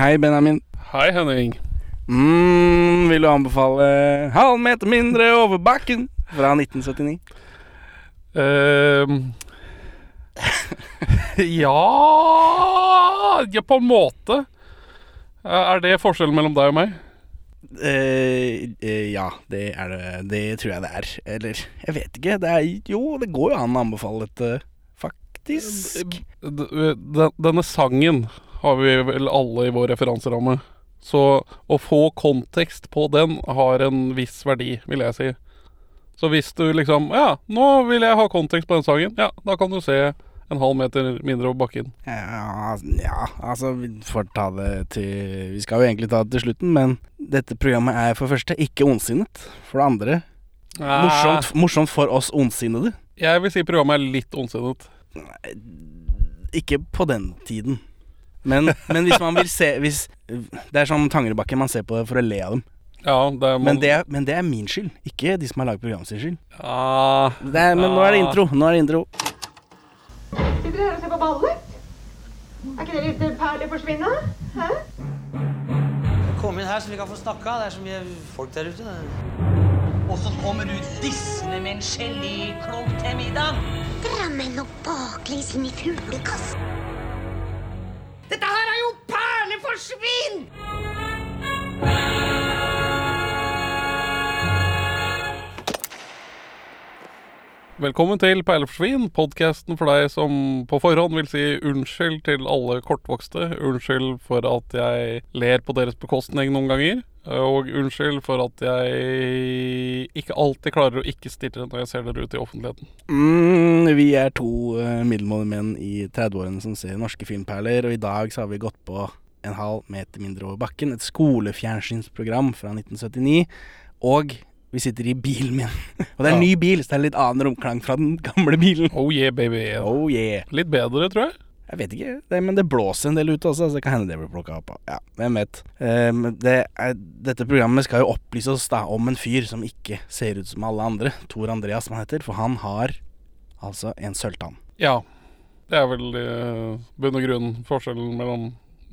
hei, Benjamin. Hei, Henning. Mm, vil du anbefale halv meter mindre over bakken fra 1979? Uh, ja Ja, på en måte. Er det forskjellen mellom deg og meg? Uh, uh, ja, det er det. Det tror jeg det er. Eller, jeg vet ikke. Det er Jo, det går jo an å anbefale dette, faktisk. D- Denne sangen har vi vel alle i vår referanseramme. Så å få kontekst på den har en viss verdi, vil jeg si. Så hvis du liksom Ja, nå vil jeg ha kontekst på den sangen. Ja, da kan du se en halv meter mindre over bakken. Ja, ja, altså Vi får ta det til Vi skal jo egentlig ta det til slutten, men dette programmet er for det første ikke ondsinnet. For det andre morsomt, morsomt for oss ondsinnede. Jeg vil si programmet er litt ondsinnet. Ikke på den tiden. Men, men hvis man vil se hvis, Det er sånn Tangerudbakken, man ser på det for å le av dem. Ja, det er Men det, er- men det er min skyld, ikke de som har laget programmet sin skyld. Ah, Det er, men nå er det intro. Nå er det intro. Sitter dere her og ser på ballet? Er ikke det litt perler forsvinne? Hæ? Kom inn her så vi kan få snakka. Det er så mye folk der ute. Og så kommer du dissende med en geléklump til middag. Drammen og baklengs inn i fuglekassen. Dette her er jo perleforsvinn! Velkommen til Perleforsvin, podkasten for deg som på forhånd vil si unnskyld til alle kortvokste. Unnskyld for at jeg ler på deres bekostning noen ganger. Og unnskyld for at jeg ikke alltid klarer å ikke stirre når jeg ser dere ute i offentligheten. Mm, vi er to uh, middelmådige menn i 30-årene som ser norske filmperler, og i dag så har vi gått på en halv meter mindre over bakken. Et skolefjernsynsprogram fra 1979. Og vi sitter i bilen min. og det er en Ja. ny bil, så det er litt annen romklang fra den gamle bilen. Oh yeah, baby. Oh yeah. Litt bedre, tror jeg. Jeg vet ikke, det, men det blåser en del ute også, så det kan hende det blir plukka opp. av. Ja, hvem vet. Um, det er, dette programmet skal jo opplyse oss da om en fyr som ikke ser ut som alle andre. Tor Andreas, som han heter. For han har altså en sølvtann. Ja. Det er vel i bunn og grunn forskjellen mellom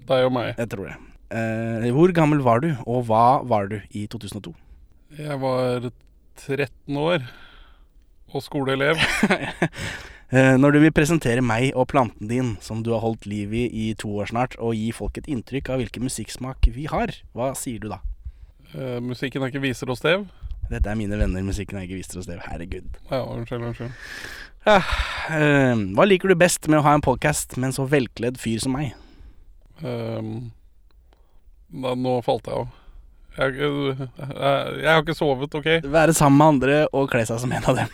deg og meg. Jeg tror det. Uh, hvor gammel var du, og hva var du i 2002? Jeg var 13 år og skoleelev. Eh, når du vil presentere meg og planten din, som du har holdt liv i i to år snart, og gi folk et inntrykk av hvilken musikksmak vi har, hva sier du da? Uh, musikken er ikke viser og stev. Dette er mine venner, musikken er ikke viser og stev. Herregud. Ja, unnskyld, unnskyld. Ja, uh, hva liker du best med å ha en podkast med en så velkledd fyr som meg? Uh, da, nå falt jeg av. Jeg, jeg, jeg har ikke sovet, OK? Være sammen med andre og kle seg som en av dem.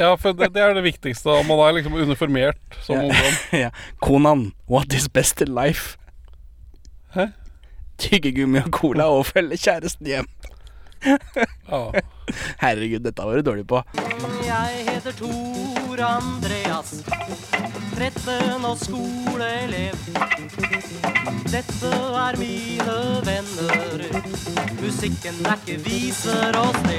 Ja, for det, det er det viktigste. Man er liksom uniformert som Ja. ungdom. ja. Konan, what is best in life? Hæ? Tyggegummi og cola og følge kjæresten hjem. Ja. Herregud, dette var du dårlig på. Jeg heter Tor Andreas. 13 og skoleelev. Dette er mine venner. Musikken ikke viser oss det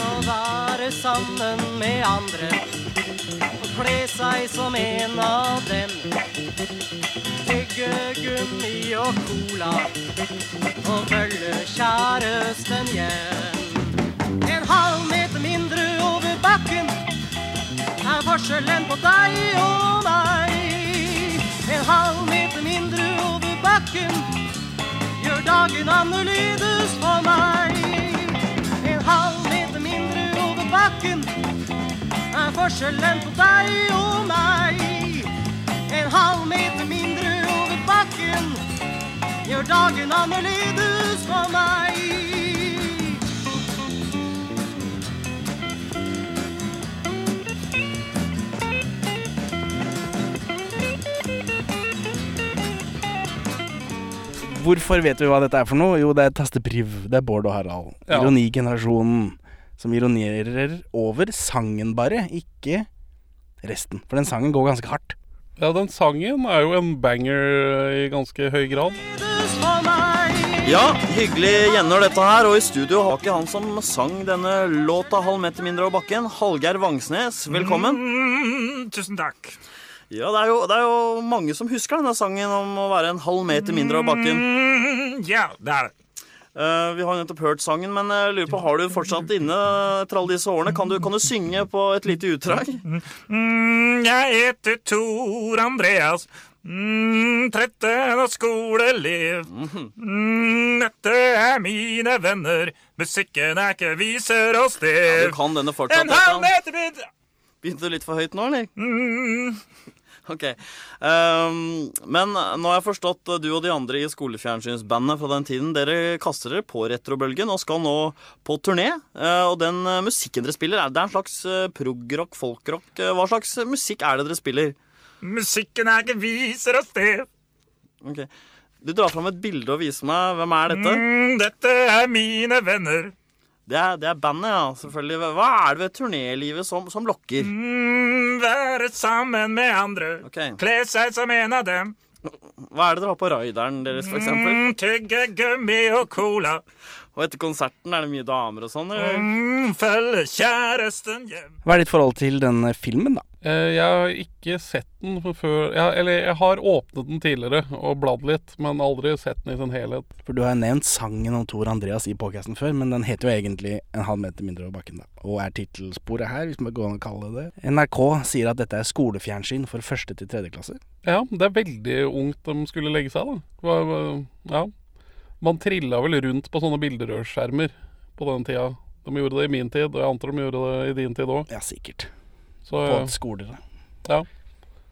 Å være sammen med andre og kle seg som en av dem. Tygge gummi og cola og følge kjæresten hjem. En halv meter mindre bakken er forskjellen på deg og meg. En halv meter mindre over bakken gjør dagen annerledes for meg. En halv meter mindre over bakken er forskjellen på deg og meg. En halv meter mindre over bakken gjør dagen annerledes for meg. Hvorfor vet vi hva dette er for noe? Jo, det er Tastepriv. Det er Bård og Harald. Ja. Ironigenerasjonen. Som ironerer over sangen bare, ikke resten. For den sangen går ganske hardt. ja, den sangen er jo en banger i ganske høy grad. Ja, hyggelig gjennom dette her. Og i studio har ikke han som sang denne låta halv meter mindre over bakken, Hallgeir Vangsnes. Velkommen. Mm, tusen takk. Ja, det er, jo, det er jo mange som husker denne sangen om å være en halv meter mindre av bakken. Mm, ja, det er det. Eh, vi har nettopp hørt sangen, men jeg lurer på, har du fortsatt inne etter alle disse årene? Kan du, kan du synge på et lite utdrag? Mm, jeg heter Tor Andreas. Mm, 13 og skoleelev. Mm, dette er mine venner. Musikken er ikke viser oss Ja, du kan denne fortsatt. en halv meter mindre. Begynte du litt for høyt nå, eller? Mm, Ok. Um, men nå har jeg forstått du og de andre i skolefjernsynsbandet fra den tiden, dere kaster dere på retrobølgen og skal nå på turné. Uh, og den eh, musikken dere spiller, er det en slags progrock, folkrock? Eh, hva slags eh, musikk er det dere spiller? musikken er ikke viser oss det. Ok. Du drar fram et bilde og viser meg. Hvem er dette? Mm, dette er mine venner. Det er, det er bandet, ja. Selvfølgelig. Hva er det ved turnélivet som, som lokker? Mm, være sammen med andre. Okay. Kle seg som en av dem. Hva er det dere har på raideren deres, for eksempel? Mm, tygge gummi og cola. Og etter konserten er det mye damer og sånn? Mm, følge kjæresten hjem. Hva er ditt forhold til denne filmen, da? Eh, Jeg har ikke sett den før jeg, Eller jeg har åpnet den tidligere og bladd litt, men aldri sett den i sin helhet. For du har nevnt sangen om Tor Andreas i podkasten før, men den heter jo egentlig En halv meter mindre over bakken, da. Og er tittelsporet her, hvis man går an å kalle det det. NRK sier at dette er skolefjernsyn for første til tredje klasse. Ja, det er veldig ungt de skulle legge seg, da. Ja. Man trilla vel rundt på sånne bilderørsskjermer på den tida. De gjorde det i min tid, og jeg antar de gjorde det i din tid òg. Ja, sikkert. Så På ja, skoler. ja.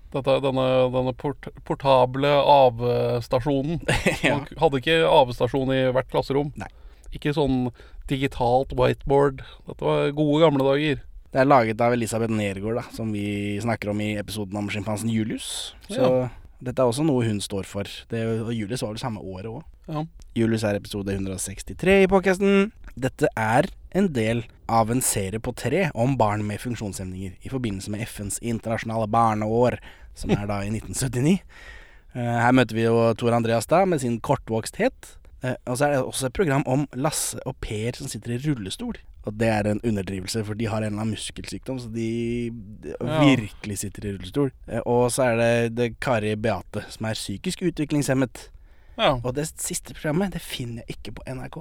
Dette, denne, denne port, portable avstasjonen. Ja. Man hadde ikke avstasjon i hvert klasserom. Nei. Ikke sånn digitalt whiteboard. Dette var gode gamle dager. Det er laget av Elisabeth Nergård, da, som vi snakker om i episoden om sjimpansen Julius. Så dette er også noe hun står for. Det, og Julius var vel samme året òg. Ja. Julius er episode 163 i podcasten. Dette er en del av en serie på tre om barn med funksjonshemninger i forbindelse med FNs internasjonale barneår, som er da i 1979. Eh, Her møter vi jo Tor Andreas da med sin kortvoksthet. Eh, Og så er det også et program om Lasse og Per som sitter i rullestol. Og det er en underdrivelse, for de har en eller annen muskelsykdom, så de, Ja. virkelig sitter i rullestol. Eh, Og så er det, det Kari Beate, som er psykisk utviklingshemmet. ja. Og det siste programmet, det finner jeg ikke på NRK.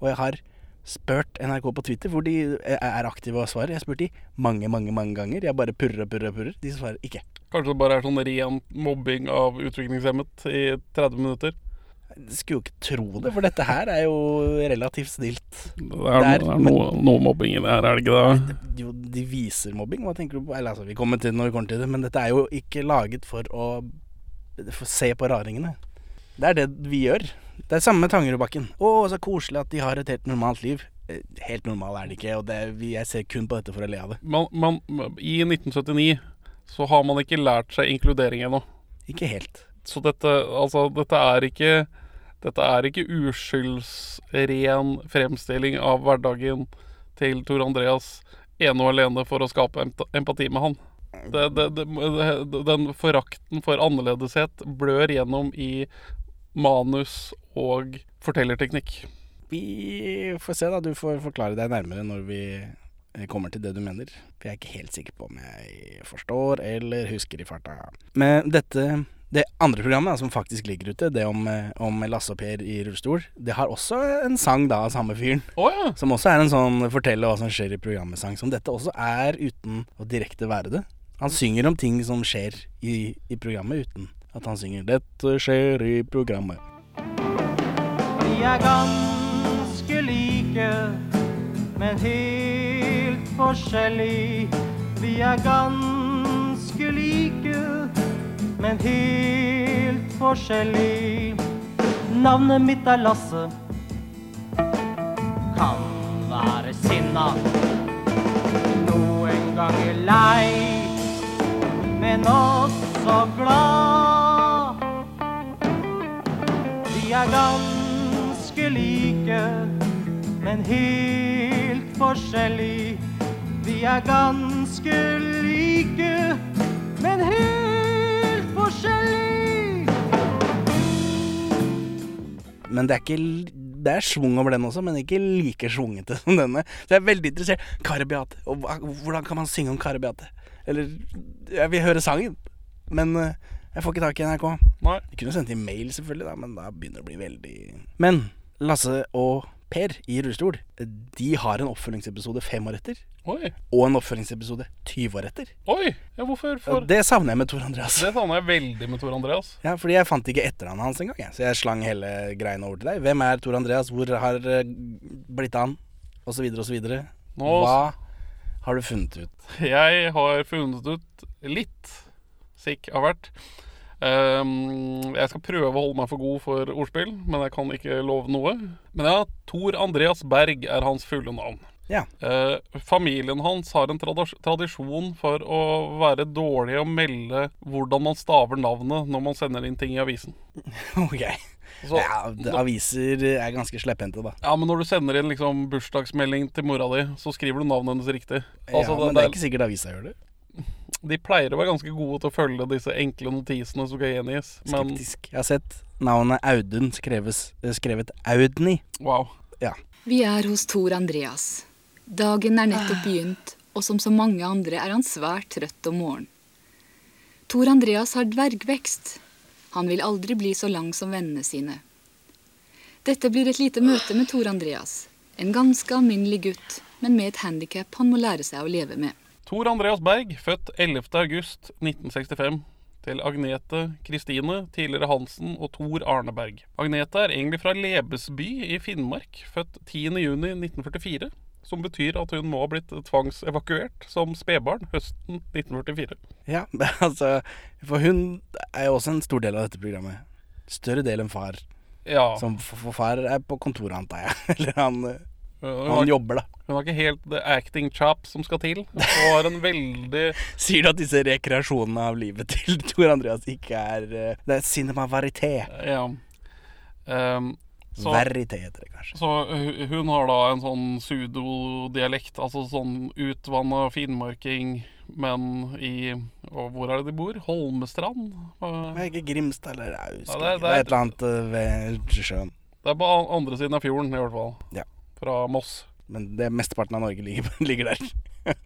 Og jeg har spurt NRK på Twitter, hvor de er aktive og svarer. Jeg har spurt de mange, mange mange ganger. Jeg bare purrer og purrer og purrer. De svarer ikke. Kanskje det bare er sånn ren mobbing av utviklingshemmet i 30 minutter. Jeg skulle jo ikke tro det, for dette her er jo relativt snilt. Det er, Det er- det er noe, noe mobbing i det her, er det ikke det? Jo, de viser mobbing. Hva tenker du på? Eller altså, vi kommer til det når vi kommer til det, men dette er jo ikke laget for å for se på raringene. Det er det vi gjør. Det er samme med Tangerudbakken. Å, så koselig at de har et helt normalt liv. Eh, Helt normal er det ikke, og det, jeg ser kun på dette for å le av det. Man, man, I 1979 så har man ikke lært seg inkludering ennå. Ikke helt. Så dette, altså, dette er ikke Dette er ikke uskyldsren fremstilling av hverdagen til Tor Andreas ene og alene for å skape empati med han. Det, det, det, den forakten for annerledeshet blør gjennom i manus og fortellerteknikk. Vi får se, da. Du får forklare deg nærmere når vi eh, kommer til det du mener. For jeg er ikke helt sikker på om jeg forstår eller husker i farta. Men dette det andre programmet da, som faktisk ligger ute, det om, eh, om Lasse og Per i rullestol, det har også en sang da av samme fyren. Oh, ja! Som også er en sånn fortelle hva som skjer i programmet-sang. Som dette også er uten å direkte være det. Han synger om ting som skjer i, i programmet, uten at han synger 'Dette skjer i programmet'. Vi er ganske like, men helt forskjellig. Vi er ganske like, men helt forskjellig. Navnet mitt er Lasse. Kan være sinna. Noen ganger lei, men også glad. Vi er ganske like, men helt forskjellig. Vi er ganske like, men helt forskjellig. Men det er ikke Det er schwung over den også, men ikke like schwungete som denne. Så jeg er veldig interessert. Karabeate. Og hvordan kan man synge om Karabeate? Eller Jeg vil høre sangen, men eh, jeg får ikke tak i NRK. Nei. Jeg kunne sendt inn mail, selvfølgelig, da, men da begynner det å bli veldig Men Lasse og Per i rullestol, de har en oppfølgingsepisode fem år etter. Oi. Og en oppfølgingsepisode 20 år etter. Oi! Ja, hvorfor? For... Det savner jeg med Tor Andreas. Det savner jeg veldig med Tor Andreas. Ja, fordi jeg fant ikke etternavnet hans engang, så jeg slang hele greiene over til deg. Hvem er Tor Andreas? Hvor har blitt av han? Og så videre og så videre. Nå- Hva har du funnet ut? Jeg har funnet ut litt sikk har hvert. Ehm, jeg skal prøve å holde meg for god for ordspill, men jeg kan ikke love noe. Men ja, Tor Andreas Berg er hans fulle navn. Ja. Uh, familien hans har en tradis tradisjon for å være dårlig å melde hvordan man staver navnet når man sender inn ting i avisen. Ok. Så, ja, aviser er ganske slepphendte, da. ja, men når du sender inn liksom bursdagsmelding til mora di, så skriver du navnet hennes riktig. Altså, ja, men det er ikke sikkert avisa gjør det. De pleier å være ganske gode til å følge disse enkle notisene som skal gjengis. Men Skeptisk. Jeg har sett navnet Audun skreves, eh, skrevet Audny. wow. Ja. Vi er hos Tor Andreas. Dagen er nettopp begynt, og som så mange andre er han svært trøtt om morgenen. Tor Andreas har dvergvekst. Han vil aldri bli så lang som vennene sine. Dette blir et lite møte med Tor Andreas. En ganske alminnelig gutt, men med et handikap han må lære seg å leve med. Tor Andreas Berg, født 11. august 1965. Til Agnete Kristine, tidligere Hansen og Tor Arneberg. Agnete er egentlig fra Lebesby i Finnmark, født 10. juni 1944. Som betyr at hun må ha blitt tvangsevakuert som spedbarn høsten 1944. Ja, altså For hun er jo også en stor del av dette programmet. Større del enn far. Ja. Som for, for far er på kontoret, antar jeg. Eller han, eh, han jobber, da. hun har ikke helt the acting chop som skal til. Og har en veldig Sier du at disse rekreasjonene av livet til Tor Andreas ikke er eh, Det er cinema varité. Ja. Um, så- Verité heter det kanskje. Så hun har da en sånn pseudodialekt, altså sånn utvanna finmarking, men i og Hvor er det de bor? Holmestrand? Er ikke Grimstad eller Aus. Ja, det, det det er et eller annet eh, ved sjøen. Det er på andre siden av fjorden, i hvert fall. Ja. Fra Moss. Men det mesteparten av Norge ligger, ligger der.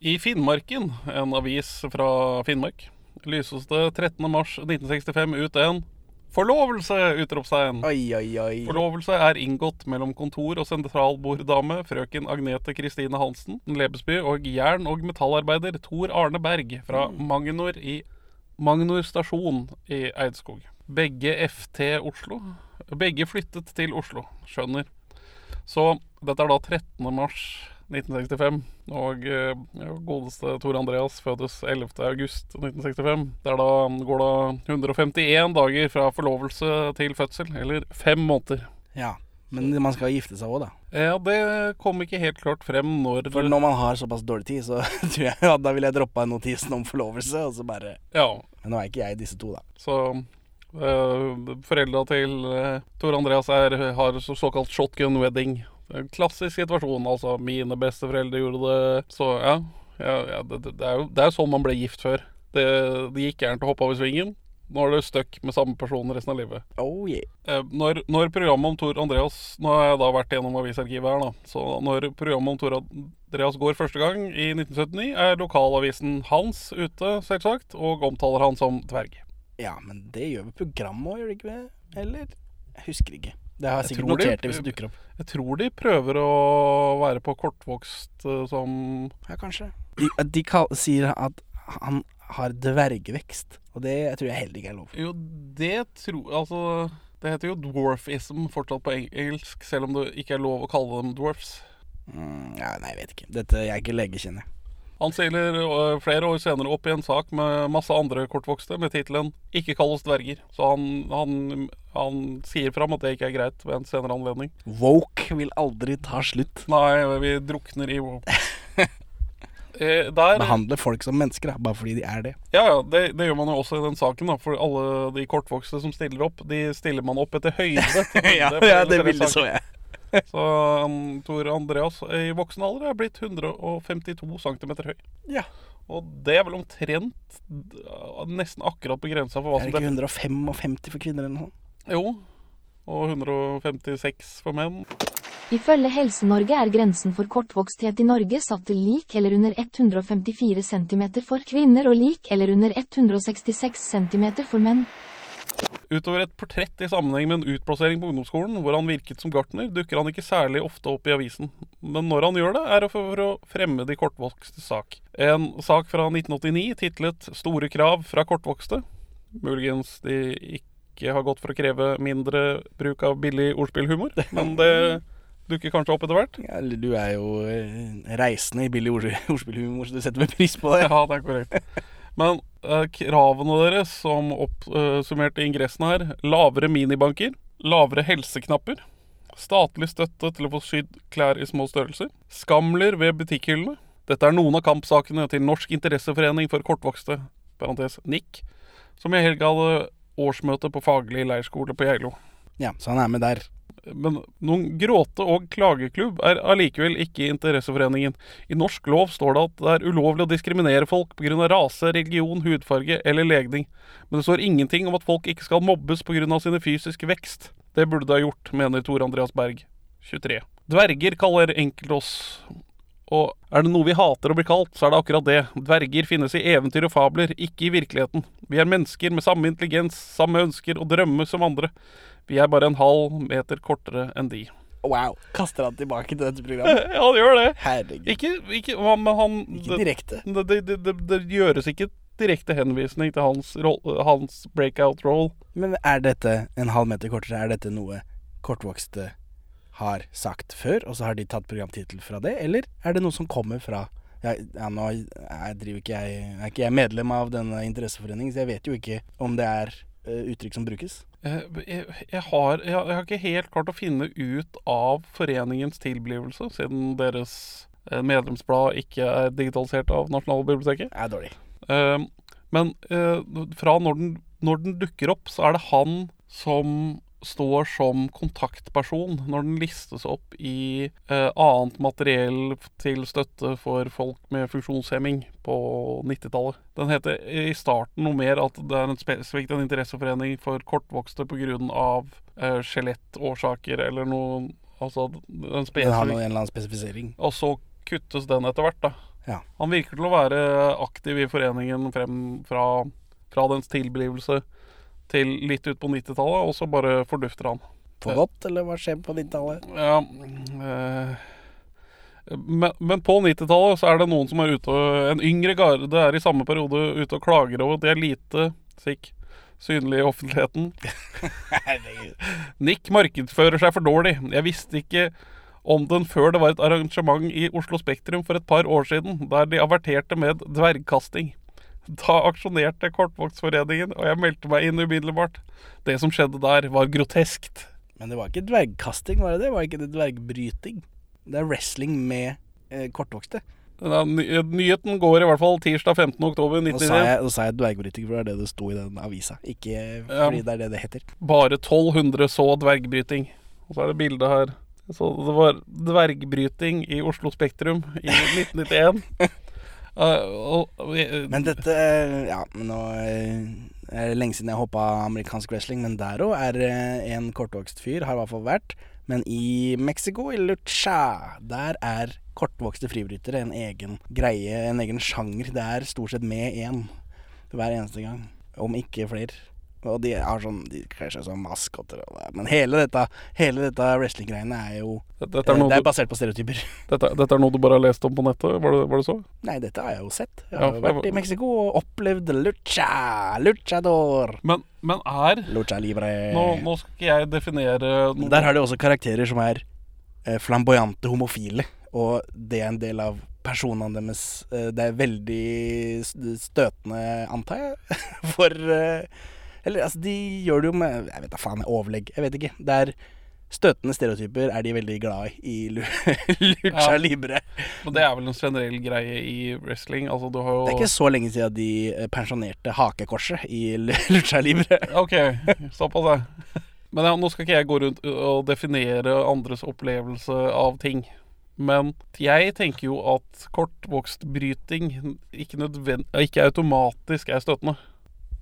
I Finnmarken, en avis fra Finnmark, lyses det 13. mars 1965 ut en Forlovelse! utropstegn. Oi, oi, oi. Forlovelse er inngått mellom kontor- og sentralborddame frøken Agnete Kristine Hansen, Lebesby, og jern- og metallarbeider Tor Arne Berg fra Magnor i Magnor stasjon i Eidskog. Begge FT Oslo. Begge flyttet til Oslo. Skjønner. Så dette er da 13. mars 1965, og eh, ja, godeste Tor Andreas fødes 11. august 1965. Det da, går da 151 dager fra forlovelse til fødsel, eller fem måneder. Ja. Men man skal gifte seg òg, da. Ja, det kom ikke helt klart frem når For når man har såpass dårlig tid, så tror jeg ja, da ville jeg droppa notisen om forlovelse, og så bare Ja, Men nå er ikke jeg disse to, da. så Foreldra til eh, Tor Andreas er, har så- såkalt shotgun wedding. Klassisk situasjon, altså. Mine besteforeldre gjorde det, så ja. ja, ja det, det, er jo det er sånn man ble gift før. Det, det gikk gærent å hoppe over svingen. Nå er du stuck med samme person resten av livet. Oh yeah. Eh, når, når programmet om Tor Andreas Nå har jeg da vært gjennom avisarkivet her, da. Så når programmet om Tor Andreas går første gang i 1979, er lokalavisen hans ute, selvsagt, og omtaler han som dverg. Ja, men det gjør vel programmet òg, gjør det ikke det? Eller? Jeg husker ikke. Det har jeg Jeg sikkert det- notert det hvis det dukker opp. Jeg tror de prøver å være på kortvokst eh, som Ja, kanskje. De, de kall, sier at han har dvergvekst, og det jeg tror jeg heller ikke er lov. Jo, det tror Altså, det heter jo dwarfism fortsatt på engelsk, selv om det ikke er lov å kalle dem dwarfs. Mm, ja, nei, jeg vet ikke. Dette, jeg er ikke lege, kjenner jeg. Han stiller øh, flere år senere opp i en sak med masse andre kortvokste med tittelen 'Ikke kall oss dverger'. Så han, han, han sier fram at det ikke er greit ved en senere anledning. Woke vil aldri ta slutt. Nei, vi drukner i woke. Eh, der, Behandle folk som mennesker, da, bare fordi de er det. ja, ja, det, det gjør man jo også i den saken. da For alle de kortvokste som stiller opp, de stiller man opp etter høyde. ja, det ja, det bildet så jeg. Så um, Tor Andreas i voksen alder er blitt 152 cm høy. Ja. Og det er vel omtrent nesten akkurat på grensa for hva som Er det ikke 155 for kvinner eller noe sånt? Jo. og 156 for menn. Ifølge Helse-Norge er grensen for kortvoksthet i Norge satt til lik eller under 154 cm for kvinner og lik eller under 166 cm for menn. Utover et portrett i sammenheng med en utplassering på ungdomsskolen, hvor han virket som gartner, dukker han ikke særlig ofte opp i avisen. Men når han gjør det, er det for å fremme de kortvokste sak. En sak fra 1989 titlet 'Store krav fra kortvokste'. Muligens de ikke har gått for å kreve mindre bruk av billig ordspillhumor, men det dukker kanskje opp etter hvert. Ja, du er jo eh, reisende i billig ordspillhumor, så du setter vel pris på det. Ja, det er korrekt. Men kravene deres, som oppsummerte i ingressen her, lavere minibanker, lavere helseknapper, statlig støtte til å få sydd klær i små størrelser, skamler ved butikkhyllene. Dette er noen av kampsakene til Norsk interesseforening for kortvokste, parentes NIK, som i helga hadde årsmøte på faglig leirskole på Geilo. Ja, så han er med der. Men noen gråte- og klageklubb er allikevel ikke i Interesseforeningen. I norsk lov står det at det er ulovlig å diskriminere folk pga. rase, religion, hudfarge eller legning. Men det står ingenting om at folk ikke skal mobbes pga. sine fysiske vekst. Det burde det ha gjort, mener Tor Andreas Berg, 23. Dverger kaller enkelte oss. Og er det noe vi hater å bli kalt, så er det akkurat det. Dverger finnes i eventyr og fabler, ikke i virkeligheten. Vi er mennesker med samme intelligens, samme ønsker og drømmer som andre. Vi er bare en halv meter kortere enn de. Wow. Kaster han tilbake til dette programmet? Ja, han gjør det. Herregud. Ikke, ikke han, han Ikke direkte. Det, det, det, det, gjøres ikke direkte henvisning til hans, hans breakout-roll. Men er dette en halv meter kortere? Er dette noe kortvokste har sagt før, og så har de tatt programtittel fra det? Eller er det noe som kommer fra ja, ja, nå er, ikke jeg, er ikke jeg medlem av denne interesseforeningen, så jeg vet jo ikke om det er uh, uttrykk som brukes. Jeg, jeg, har, jeg, har ikke helt klart å finne ut av foreningens tilblivelse, siden deres eh, medlemsblad ikke er digitalisert av Nasjonalbiblioteket. Det er dårlig. Eh, men eh, fra når den, når den dukker opp, så er det han som står som kontaktperson når den listes opp i eh, annet materiell til støtte for folk med funksjonshemming på 90-tallet. Den heter i starten noe mer at det er en spesifikt en interesseforening for kortvokste pga. Eh, skjelettårsaker eller noe Altså en Den har spesifikk noe, en eller annen spesifisering. og så kuttes den etter hvert, da. Ja. Han virker til å være aktiv i foreningen frem fra, fra dens tilblivelse til litt ut på 90-tallet, og så bare fordufter han. For godt, eller hva skjer på 90-tallet? Ja eh, men, men på 90-tallet så er det noen som er ute og En yngre garde er i samme periode ute og klager over at de er lite sikk synlig i offentligheten. Nick markedsfører seg for dårlig. Jeg visste ikke om den før det var et arrangement i Oslo Spektrum for et par år siden, der de averterte med dvergkasting. Da aksjonerte Kortvoksforeningen og jeg meldte meg inn umiddelbart. Det som skjedde der, var groteskt. Men det var ikke dvergkasting, var det det? Var ikke det dvergbryting? Det er wrestling med eh, kortvokste. Ja, ny nyheten går i hvert fall tirsdag 15. oktober Nå sa jeg, nå sa jeg dvergbryting, for det er det det sto i den avisa. Ikke fordi det er det det heter. Bare 1200 så dvergbryting. Og så er det bilde her. Så det var dvergbryting i Oslo Spektrum i 1991. Og, og, Men dette eh, Ja, men nå eh, er det lenge siden jeg hoppa amerikansk wrestling, men der òg er eh, en kortvokst fyr, har i hvert fall vært. Men i Mexico, i Lucha, der er kortvokste fribrytere en egen greie, en egen sjanger. Det er stort sett med én hver eneste gang, om ikke flere. Og de har sånn De kler seg som maskoter og det. Men hele dette, hele dette wrestling-greiene er jo Dette- er eh, Det er basert på stereotyper. dette, dette er noe du bare har lest om på nettet? Var det, var det så? Nei, dette har jeg jo sett. Jeg har for- vært i Mexico og opplevd lucha. Luchador. Men, men er Lucha libre. Nå, nå skal jeg definere noe Der har de også karakterer som er eh, flamboyante homofile. Og det er en del av personene deres. Eh, det er veldig støtende, antar jeg. For Eller altså, de gjør det jo med Jeg vet da faen, overlegg. Jeg vet ikke. Det er støtende stereotyper er de veldig glad i i lu lucha Ja. libre. Men det er vel en generell greie i wrestling? Altså, du har jo Det er ikke så lenge siden de eh, pensjonerte hakekorset i lucha libre. OK, såpass, ja. Men ja, nå skal ikke jeg gå rundt og definere andres opplevelse av ting. Men jeg tenker jo at kortvokstbryting ikke, ikke automatisk er støtende.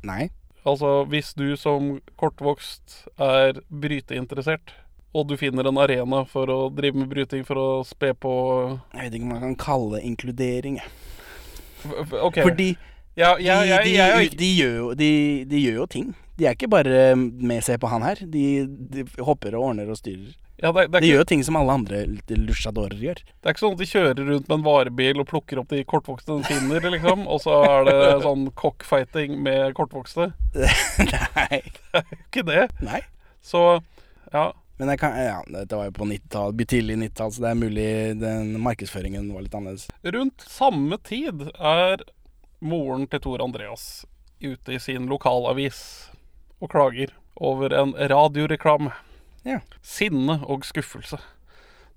Nei. Altså, hvis du som kortvokst er bryteinteressert, og du finner en arena for å drive med bryting for å spe på Jeg vet ikke om man kan kalle det inkludering. jeg. F- Fordi ja, ja, de, de, jo de, gjør jo, de, de gjør jo ting. De er ikke bare med se på han her. De, de hopper og ordner og styrer. Ja, det, det, er De gjør jo ting som alle andre luchadorer gjør. det er ikke sånn at de kjører rundt med en varebil og plukker opp de kortvokste de finner, liksom, og så er det sånn cockfighting med kortvokste. Nei. Ikke det. Nei. Så ja. Men jeg kan, ja, dette var jo på 90-tall, tidlig 90-tall, så det er mulig den markedsføringen var litt annerledes. Rundt samme tid er moren til Tor Andreas ute i sin lokalavis og klager over en radioreklame. Ja. Sinne og skuffelse.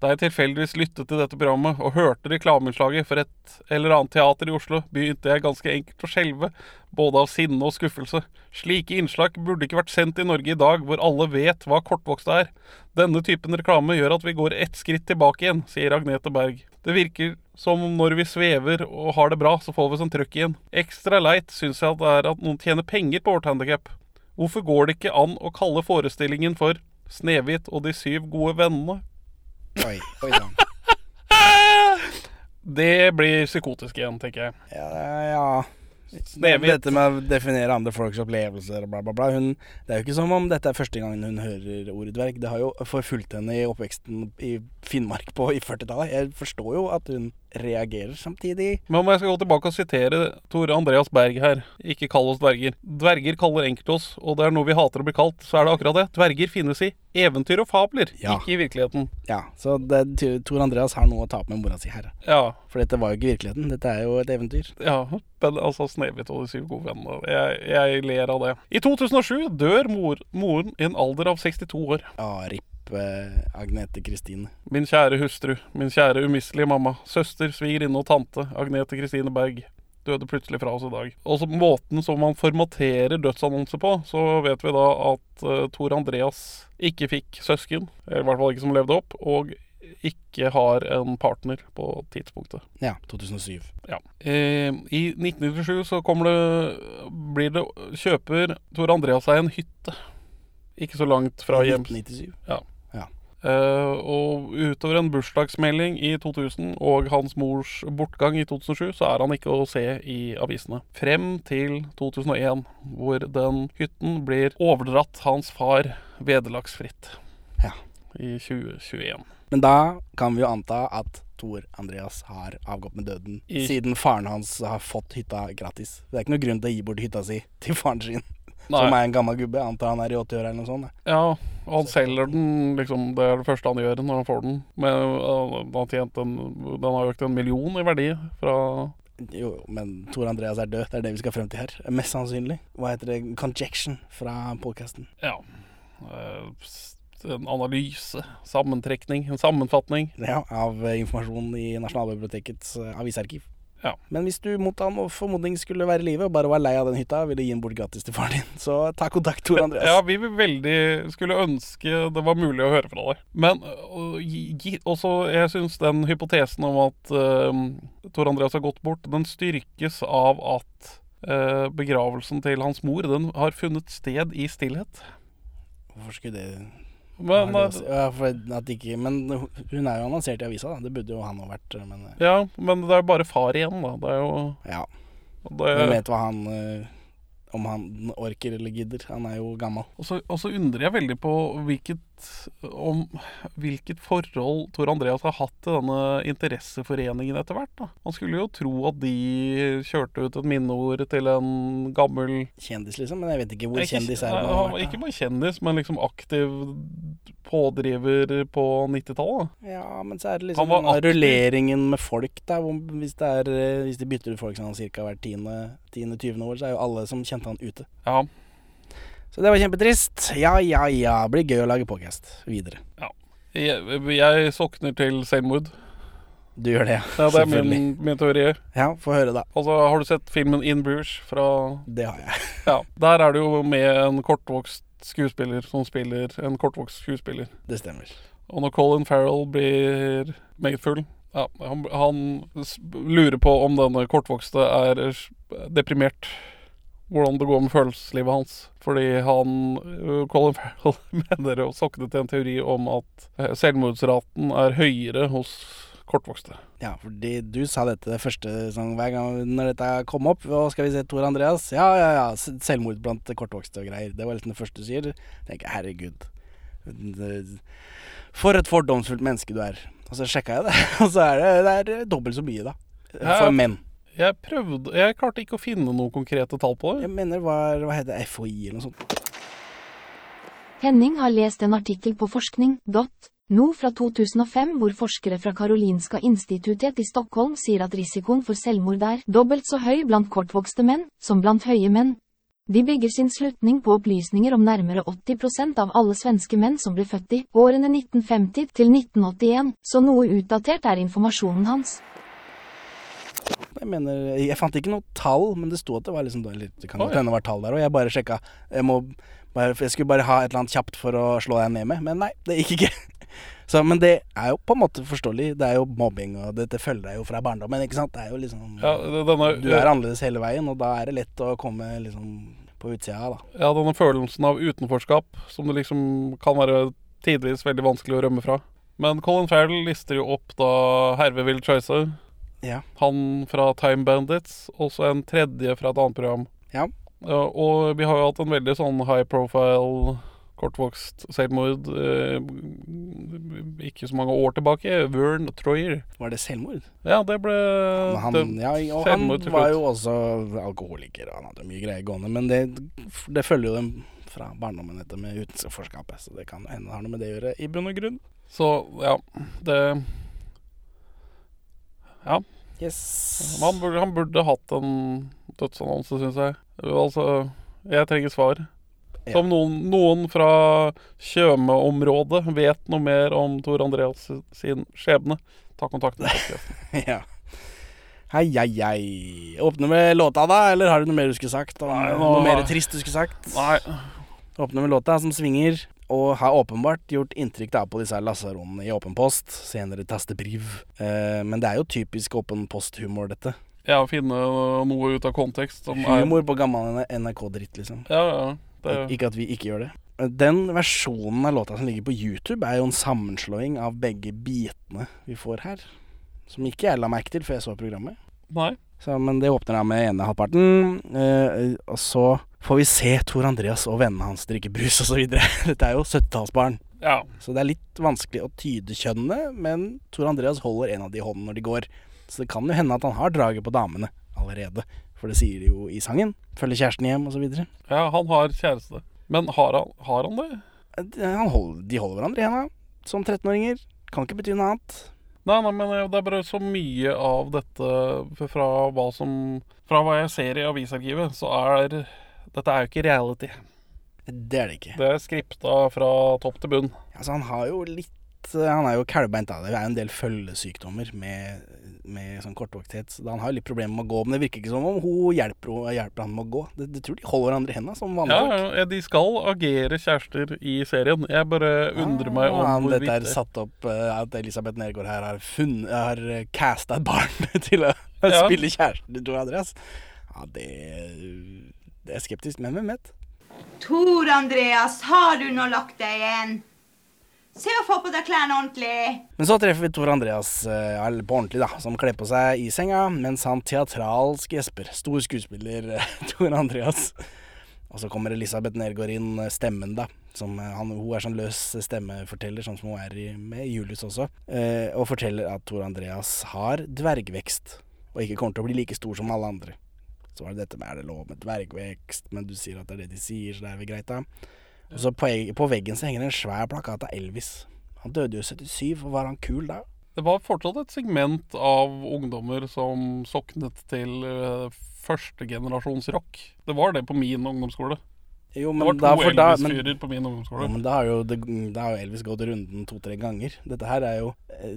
Da jeg tilfeldigvis lyttet til dette programmet og hørte reklameinnslaget for et eller annet teater i Oslo, begynte jeg ganske enkelt å skjelve, både av sinne og skuffelse. Slike innslag burde ikke vært sendt i Norge i dag, hvor alle vet hva kortvokste er. Denne typen reklame gjør at vi går ett skritt tilbake igjen, sier Agnete Berg. Det virker som om når vi svever og har det bra, så får vi sånn trøkk igjen. Ekstra leit syns jeg at det er at noen tjener penger på vårt handikap. Hvorfor går det ikke an å kalle forestillingen for Snehvit og de syv gode vennene? Oi, oi sann. Det blir psykotisk igjen, tenker jeg. Ja, ja. Snehvit. Dette med å definere andre folks opplevelser og bla, bla, bla. Hun, det er jo ikke som om dette er første gangen hun hører ordet dverg. Det har jo forfulgt henne i oppveksten i Finnmark på i 40-tallet. Jeg forstår jo at hun reagerer samtidig. Men om jeg skal gå tilbake og sitere Tore Andreas Berg her, ikke kall oss dverger. Dverger kaller enkelte oss, og det er noe vi hater å bli kalt, så er det akkurat det. Dverger finnes i eventyr og fabler, Ja. ikke i virkeligheten. Ja, så det, Tor Andreas har noe å ta opp med mora si her. Ja, For dette var jo ikke virkeligheten. Dette er jo et eventyr. ja, men altså Snehvit og de syv gode vennene. Jeg, jeg ler av det. I 2007 dør mor, moren i en alder av 62 år. Ja, ripp eh, Agnete Kristine. Min kjære hustru, min kjære umistelige mamma, søster, svigerinne og tante, Agnete Kristine Berg, døde plutselig fra oss i dag. Og så måten som man formaterer dødsannonser på, så vet vi da at uh, Tor Andreas ikke fikk søsken, eller i hvert fall ikke som levde opp, og ikke har en partner på tidspunktet. Ja, 2007. Ja. Eh, I 1997 så kommer det Blir det Kjøper Tor Andreas seg en hytte. Ikke så langt fra hjem. 1997. Eh, og utover en bursdagsmelding i 2000 og hans mors bortgang i 2007, så er han ikke å se i avisene. Frem til 2001, hvor den hytten blir overdratt hans far vederlagsfritt. Ja. I 2021. Men da kan vi jo anta at Tor Andreas har avgått med døden, I- siden faren hans har fått hytta gratis. Det er ikke noe grunn til å gi bort hytta si til faren sin. Som er en gammel gubbe. Jeg antar han er i 80-åra eller noe sånt. da. Ja, og han selger den, liksom. Det er det første han gjør når han får den. Men uh, han har tjent en Den har økt en million i verdi fra Jo, men Tor Andreas er død. Det er det vi skal frem til her. Mest sannsynlig. Hva heter det? Conjection fra podcasten. Ja. eh, en analyse, sammentrekning, en sammenfatning. Ja, av eh, informasjon i Nasjonalbibliotekets eh, avisarkiv. Ja. Men hvis du mot all formodning skulle være i live og bare var lei av den hytta, ville gi den bort gratis til faren din, så ta kontakt, Tor Andreas. Ja, vi veldig skulle ønske det var mulig å høre fra deg. Men øh, også, jeg syns den hypotesen om at uh, Tor Andreas har gått bort, den styrkes av at uh, begravelsen til hans mor, den har funnet sted i stillhet. Hvorfor skulle det Men, øh, det ja, ikke, men hun er jo annonsert i avisa, da. Det burde jo han òg vært. Men eh, ja, men det er jo bare far igjen, da. Det er jo ja, det, hun vet hva han eh, Om han orker eller gidder. Han er jo gammel. Og så, og så undrer jeg veldig på hvilket, om, hvilket forhold Tor Andreas har hatt til denne interesseforeningen etter hvert. da. Man skulle jo tro at de kjørte ut et minneord til en gammel Kjendis, liksom. Men jeg vet ikke hvor Ikke- kjendis er vært, Ikke bare kjendis, men liksom aktiv pådriver på 90-tallet. Ja, men så er det liksom rulleringen med folk, da. Hvis, det er, eh, hvis de bytter ut folk sånn ca. hvert tiende, tiende, tyvende år, så er jo alle som kjente han ute. Ja. Så det var kjempetrist. Ja, ja, ja. Blir gøy å lage podcast videre. Jeg, jeg sokner til selvmord. Du gjør det, Ja, det er min, min teori. Ja, få høre, da. Altså, har du sett filmen In Bruges fra Det har jeg. Ja. Der er det jo med en kortvokst skuespiller som spiller en kortvokst skuespiller. Det stemmer. Og når Colin Farrell blir meget full ja, han, han lurer på om denne kortvokste er deprimert. hvordan det går med følelseslivet hans. Fordi han øh, Colin Farrell mener å sokne til en teori om at eh, selvmordsraten er høyere hos kortvokste. Ja, fordi du sa dette det første sånn, hver gang når dette kom opp. Og skal vi se Tor Andreas? Ja, ja, ja. Selvmord blant kortvokste og greier. Det var liksom det første du sier. tenker jeg, herregud. For et fordomsfullt menneske du er. Og så sjekka jeg det, og så er det, det er dobbelt så mye, da. For For menn. Jeg prøvde Jeg klarte ikke å finne noen konkrete tall på det. Jeg mener det var Hva heter det? FHI eller noe sånt. Henning har lest en artikkel på forskning.no fra 2005 hvor forskere fra Karolinska institutet i Stockholm sier at risikoen for selvmord er dobbelt så høy blant kortvokste menn som blant høye menn. De bygger sin slutning på opplysninger om nærmere 80% av alle svenske menn som ble født i årene 1950 til 1981, så noe utdatert er informasjonen hans. Jeg mener, jeg fant ikke noe tall, men det sto at det var liksom litt, det kan godt hende det var tall der, og jeg bare sjekka. Jeg, må bare, jeg skulle bare ha et eller annet kjapt for å slå deg ned med, men nei, det gikk ikke. Så, men det er jo på en måte forståelig. Det er jo mobbing, og dette følger deg jo fra barndommen, ikke sant. Det er jo liksom Ja, denne, Du er annerledes hele veien, og da er det lett å komme liksom på utsida, da. Ja, denne følelsen av utenforskap som det liksom kan være tidvis veldig vanskelig å rømme fra. Men Colin Farrell lister jo opp da Herve Will Choice. Ja. Han fra Time Bandits, og så en tredje fra et annet program. Ja. Ja, og vi har jo hatt en veldig sånn high profile, kortvokst selvmord eh, ikke så mange år tilbake. Vern Troyer. Var det selvmord? Ja, det ble ja, han, det- ja, og han var jo også alkoholiker, og han hadde mye greier gående. Men det, det følger jo dem fra barndommen, dette med utenforskapet. Så det kan hende har noe med det å gjøre, i bunn og grunn. Så ja, det Ja. Yes. Han burde, han burde hatt en dødsannonse, syns jeg. Altså, jeg trenger svar. Ja. Som noen, noen fra Tjøme-området vet noe mer om Tor Andreas sin skjebne, ta kontakt med podcasten. ja. Hei, hei, hei. Åpne med låta, da? Eller har du noe mer du skulle sagt? Nei, nå- Noe mer trist du skulle sagt? Nei. Åpne med låta, som svinger. Og har åpenbart gjort inntrykk da på disse lasaronene i Åpen post. Senere tastebriv. Eh, men det er jo typisk Åpen post-humor, dette. Ja, finne noe ut av kontekst som er Humor på gammel NRK-dritt, liksom. Ja, ja. Det, Ikke at vi ikke gjør det. Den versjonen av låta som ligger på YouTube, er jo en sammenslåing av begge bitene vi får her. Som ikke jeg la merke til før jeg så programmet. Nei. Så, men det åpner da med ene halvparten, eh, og så får vi se Tor Andreas og vennene hans drikke brus osv. Dette er jo 70-tallsbarn. Ja. Så det er litt vanskelig å tyde kjønnene, men Tor Andreas holder en av de i hånden når de går. Så det kan jo hende at han har draget på damene allerede. For det sier de jo i sangen. Følger kjæresten hjem osv. ja, han har kjæreste. Men har han, har han det? Han hold, de holder hverandre i henda som 13-åringer. Kan ikke bety noe annet. Nei, nei, men eh, det er bare så mye av dette fra hva som Fra hva jeg ser i avisarkivet, så er Dette er jo ikke reality. Det er det ikke. Det er skripta fra topp til bunn. Altså, han har jo litt Han er jo kalvbeint av det. Det er en del følgesykdommer med, med sånn kortvokthet. Så han har jo litt problemer med å gå, men det virker ikke som om hun hjelper, hjelper han med å gå. Det, det tror de holder hverandre i henda som vanlige Ja, ja, de skal agere kjærester i serien. Jeg bare undrer meg om Ah, han, hvorvidt Dette er satt opp eh, at Elisabeth Nergård her har, funnet, har eh, casta et barn til å Ja. spille kjæresten til Tor Andreas. Ja, det, det er skeptisk, men hvem vet? Tor Andreas, har du nå lagt deg igjen? Se å få på deg klærne ordentlig. Men så treffer vi Tor Andreas uh, på ordentlig, da, som kler på seg i senga, mens han teatralsk gjesper. Stor skuespiller uh, Tor Andreas. Og så kommer Elisabeth Nergård inn, eh, stemmen, da. Som, han, hun er sånn løs stemmeforteller, sånn som hun er i, med Julius også. Eh, og forteller at Tor Andreas har dvergvekst, og ikke kommer til å bli like stor som alle andre. Så var det dette med er det lov med dvergvekst, men du sier at det er det de sier, så det er vel greit, da. Så på, på veggen så henger det en svær plakat av Elvis. Han døde jo i 77, og var han kul da? Det var fortsatt et segment av ungdommer som soknet til uh, førstegenerasjonsrock. Det var det på min ungdomsskole. Jo, det var to Elvis-fyrer på min ungdomsskole. Ja, men da har jo, det, da har jo Elvis gått runden to-tre ganger. Dette her er jo eh,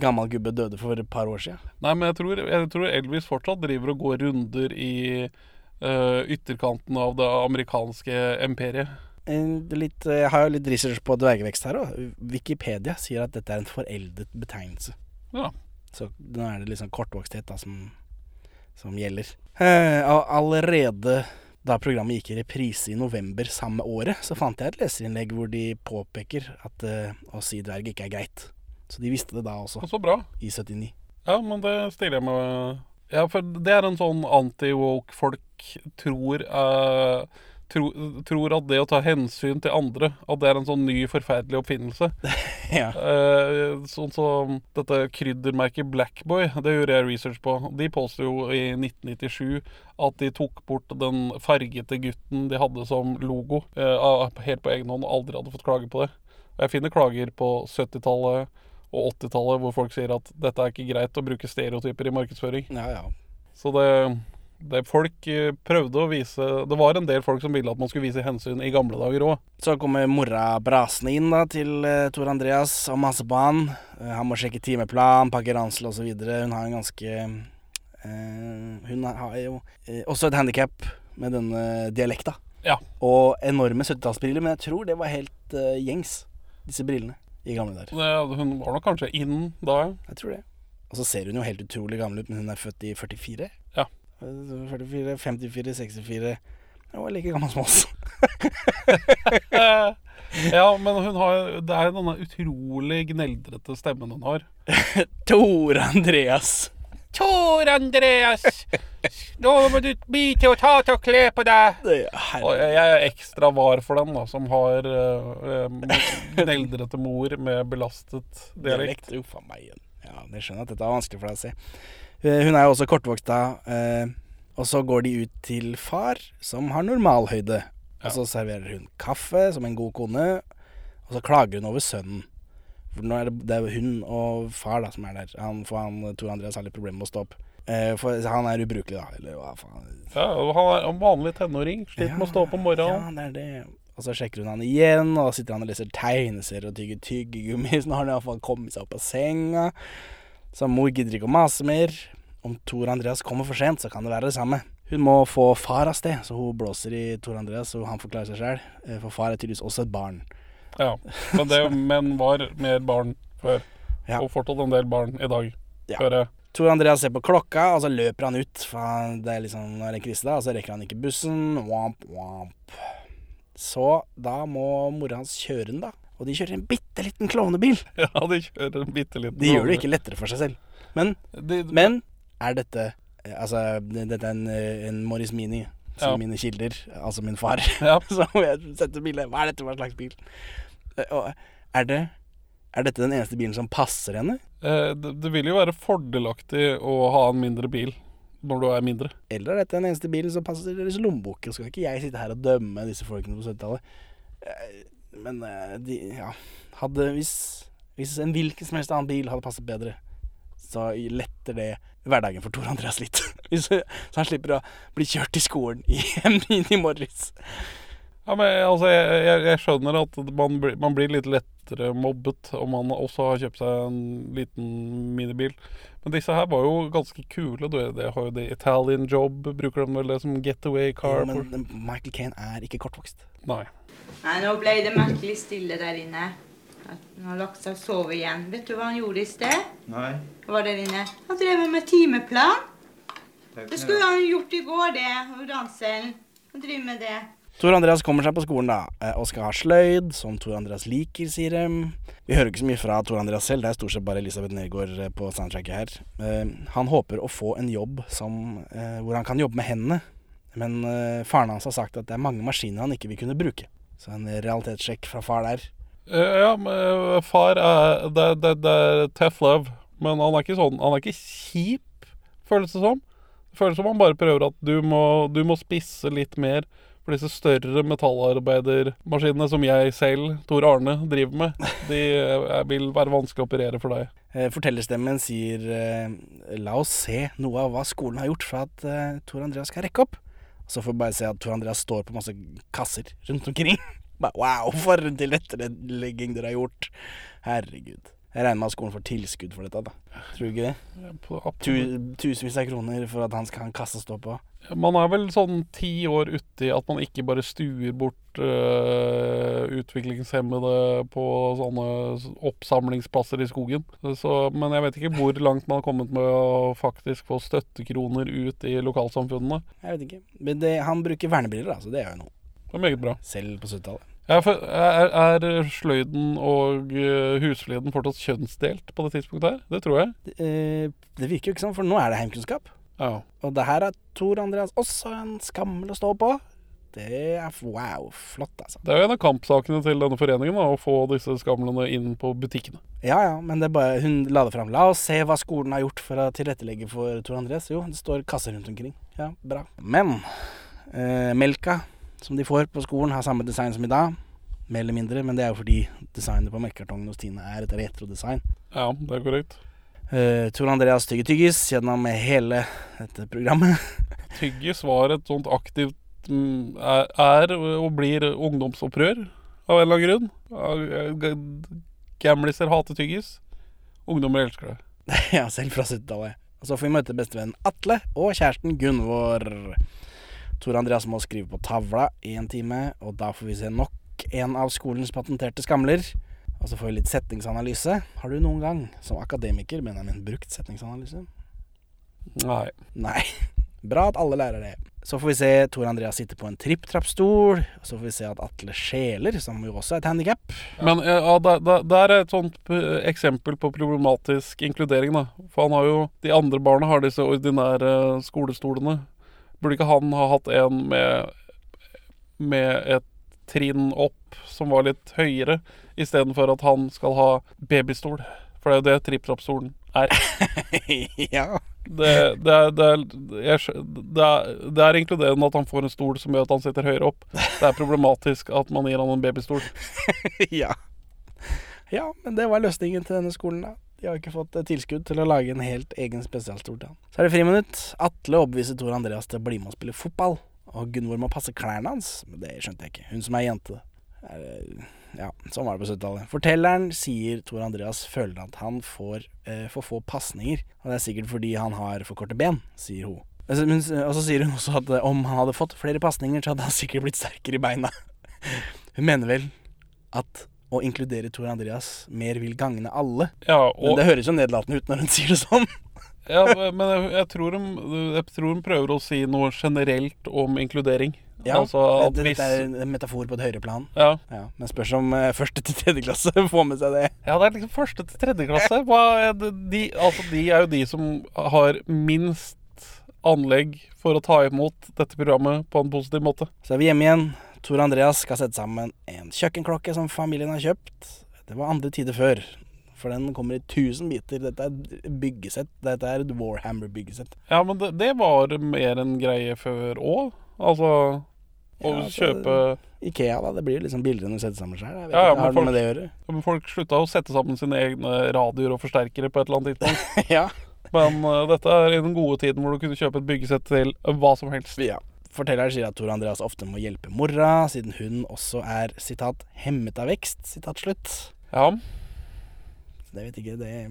Gammel gubbe døde for et par år siden. Nei, men jeg tror, jeg tror Elvis fortsatt driver og går runder i uh, ytterkanten av det amerikanske imperiet. Eh, litt, eh, jeg har jo litt research på dvergvekst her òg. Wikipedia sier at dette er en foreldet betegnelse. Ja. Så nå er det liksom kortvoksthet da som, som gjelder. Eh, og allerede Da programmet gikk i reprise i november samme året, så fant jeg et leserinnlegg hvor de påpeker at uh, å si dverg ikke er greit. Så de visste det da også, Så bra. i 79. Ja, men det stiller jeg med Ja, for det er en sånn anti-woke folk tror eh, tro, Tror at det å ta hensyn til andre At det er en sånn ny forferdelig oppfinnelse. Ja. uh, sånn som dette kryddermerket Blackboy, det gjorde jeg research på. De påsto jo i 1997 at de tok bort den fargete gutten de hadde som logo, uh, helt på egen hånd, og aldri hadde fått klage på det. Jeg finner klager på 70-tallet og 80-tallet hvor folk sier at dette er ikke greit å bruke stereotyper i markedsføring. Ja, ja. Så det, det folk eh, prøvde å vise Det var en del folk som ville at man skulle vise hensyn i gamle dager òg. Så kommer mora brasende inn da til uh, Tor Andreas og maser på han. Eh, han må sjekke timeplan, pakke ransel osv. Hun har en ganske eh, Hun har jo eh, også et handikap med denne dialekta. Ja. Og enorme 70-tallsbriller, men jeg tror det var helt eh, gjengs, disse brillene, i gamle dager. Det- Hun var nok kanskje inn da, ja. Jeg tror det. Og så ser hun jo helt utrolig gammel ut, men hun er født i 44. Ja. Eh, 44, 54, 64 Hun var like gammel som oss. Eh, ja, men hun har Det er denne utrolig gneldrete stemmen hun har. Tor Andreas. Tor Andreas! Nå må du bite og ta til å kle på deg! Og jeg jeg er ekstra var for den, da, som har uh, gneldrete mor med belastet dialekt. Uff a meg igjen. Ja, det skjønner jeg at dette er vanskelig for deg å se. Eh, Hun er jo også kortvokst da. eh, Og så går de ut til far, som har normalhøyde. Og så serverer hun kaffe som en god kone, og så klager hun over sønnen. For nå er det, det er hun og far da som er der. Han, for han, Tor Andreas har litt problemer med å stå opp. Eh, For han er ubrukelig, da. Eller hva faen. Ja, og han er en vanlig tenåring. Sliter med å stå opp om morgenen. Ja, det er det. Og så sjekker hun han igjen, og sitter han og leser tegneserier og tygger tyggegummi. Så nå har han iallfall kommet seg opp av senga. Så mor gidder ikke å mase mer. Om Tor Andreas kommer for sent, så kan det være det samme. Hun må få far av sted, så hun blåser i Tor Andreas, så han forklarer seg sjøl. For far er tydeligvis også et barn. Ja, men det menn var mer barn før. Ja. Og fortsatt en del barn i dag. Ja. Hører jeg. Tor Andreas ser på klokka, og så løper han ut. For det er liksom nå det en krise, da, og så rekker han ikke bussen. Womp, womp. Så da må mora hans kjøre den, da. Og de kjører en bitte liten klovnebil. Ja, de kjører en bitte liten De gjør det ikke lettere for seg selv. Men, men er dette Altså, dette er en, eh, en Morris Mini, som Ja. mine kilder, altså min far. Ja. som jeg setter bilde Hva er dette for slags bil? Eh, Og er det Er dette den eneste bilen som passer henne? Eh, det, det vil jo være fordelaktig å ha en mindre bil når du er mindre. Eller er dette den eneste bilen som passer deres lommebok? Skal ikke jeg sitte her og dømme disse folkene på 70-tallet. Men eh, de Ja. Hadde Hvis, hvis en hvilken som helst annen bil hadde passet bedre, så letter det hverdagen for Tor Andreas litt. Så han slipper å bli kjørt til skolen i en Mini Morris. Ja, men altså, jeg, jeg, jeg skjønner at man, blir- man blir litt lettere mobbet om man også har kjøpt seg en liten minibil. Men disse her var jo ganske kule. Du, det har jo det Italian Job, bruker de vel det som getaway car? Jo, for- men Michael Kane er ikke kortvokst. Nei. Nei, nå ble det merkelig stille der inne. At Han har lagt seg og sovet igjen. Vet du hva han gjorde i sted? Nei. Han var der inne? Han drev med timeplan. Det skulle han gjort i går, det. Og. Han driver med det. Tor Andreas kommer seg på skolen da, eh, og skal ha sløyd, som Tor Andreas liker, sier de. Vi hører ikke så mye fra Tor Andreas selv, det er stort sett bare Elisabeth Nergård eh, på soundtracket her. Eh, Han håper å få en jobb som, hvor han kan jobbe med hendene, men faren hans har sagt at det er mange maskiner han ikke vil kunne bruke. Så en realitetssjekk fra far der. Ja, men far er det, det, det er tough love, men han er ikke sånn Han er ikke kjip, føles det som. Det føles som han bare prøver at du må, du må spisse litt mer. For disse større metallarbeidermaskinene som jeg selv, Tor Arne, driver med, de eh, vil være vanskelig å operere for deg. Eh, Fortellerstemmen sier eh, la oss se noe av hva skolen har gjort for at Tor Andreas skal rekke opp. Så får vi bare se at Tor Andreas står på masse kasser rundt omkring. Bare, wow, for en tilrettelegging dere har gjort. Herregud. Jeg regner med at skolen får tilskudd for dette, da. Tror du ikke det? Ja, Tu, tusenvis av kroner for at han skal ha en kasse å stå på. Man er vel sånn ti år uti at man ikke bare stuer bort øh, utviklingshemmede på sånne oppsamlingsplasser i skogen. Så, men jeg vet ikke hvor langt man har kommet med å faktisk få støttekroner ut i lokalsamfunnene. Jeg vet ikke. Men det, han bruker vernebriller, da, så det er jo noe. Det er meget bra. Selv på 70-tallet. Ja, for er, er sløyden og husfleden husfliden fortsatt kjønnsdelt på det tidspunktet her? Det tror jeg. Eh, det virker jo ikke sånn, for nå er det heimkunnskap. Ja. Og det her er Tor Andreas også en skammel å stå på. Det er wow, flott, altså. Det er jo en av kampsakene til denne foreningen, da, å få disse skamlene inn på butikkene. Ja ja, men det bare, hun la det fram. La oss se hva skolen har gjort for å tilrettelegge for Tor Andreas. Jo, det står kasser rundt omkring. Ja, bra. Men eh, melka som de får på skolen, har samme design som i dag. Mer eller mindre, men det er jo fordi designet på melkekartongen hos Tine er et retrodesign. Ja, det er korrekt. Uh, Tor Andreas tygger tyggis gjennom hele dette programmet. Tyggis var et sånt aktivt mm, er, er og blir ungdomsopprør av en eller annen grunn. Ja, Gamliser hater tyggis. Ungdommer elsker det. ja, selv fra 70-tallet. Og så får vi møte bestevennen Atle og kjæresten Gunvor. Tor Andreas må skrive på tavla i en time, og da får vi se nok en av skolens patenterte skamler. Og så får vi litt setningsanalyse. Har du noen gang, som akademiker, Benjamin, brukt setningsanalyse? Nei. Nei. Bra at alle lærer det. Så får vi se Tor Andreas sitte på en tripp-trapp-stol. Og så får vi se at Atle skjeler, som jo også er et handikap. Men ja, der, er et sånt eh, eksempel på problematisk inkludering, da. For han har jo De andre barna har disse ordinære skolestolene. Burde ikke han ha hatt en med, med et trinn opp som var litt høyere, istedenfor at han skal ha babystol? For det er jo det tripp-trapp-stolen er. ja. Det, det, er, det, er, jeg, det, er, det er inkluderende at han får en stol som gjør at han sitter høyere opp. Det er problematisk at man gir han en babystol. ja. Ja, men det var løsningen til denne skolen, da. De har ikke fått eh, tilskudd til å lage en helt egen spesialstol til han. Så er det friminutt. Atle overbeviser Tor Andreas til å bli med og spille fotball. Og Gunvor må passe klærne hans. Men det skjønte jeg ikke. Hun som er jente. Eh, ja, sånn var det på 70-tallet. Fortelleren sier Tor Andreas føler at han får eh, for få pasninger. Og det er sikkert fordi han har for korte ben, sier hun. Men Og så sier hun også at eh, om han hadde fått flere pasninger, så hadde han sikkert blitt sterkere i beina. Hun mener vel at å inkludere Tor Andreas mer vil gagne alle. Ja, Men det høres jo nedlatende ut når hun sier det sånn. ja, men jeg, jeg, tror hun, jeg tror hun prøver å si noe generelt om inkludering. Ja, altså det, hvis Dette er en metafor på et høyere plan. ja. Ja, men spørs om eh, første til tredje klasse får med seg det. ja, det er liksom første til tredje klasse. Det, de, altså, de er jo de som har minst anlegg for å ta imot dette programmet på en positiv måte. Så er vi hjemme igjen. Tor Andreas skal sette sammen en kjøkkenklokke som familien har kjøpt. Det var andre tider før. For den kommer i tusen biter. Dette er byggesett. Dette er et Warhammer-byggesett. Ja, men det, det var mer en greie før òg. Altså å Ja, altså, kjøpe Ikea, da. Det blir liksom billigere når du setter sammen sjøl. Ja, ja, men har folk- med det å gjøre? Men Folk slutta å sette sammen sine egne radioer og forsterkere på et eller annet tidspunkt. ja. Men uh, dette er i den gode tiden hvor du kunne kjøpe et byggesett til hva som helst. ja. Fortelleren sier at Tor Andreas ofte må hjelpe mora, siden hun også er sitat 'hemmet av vekst'. Sitat slutt. Ja, Så det vet ikke, det,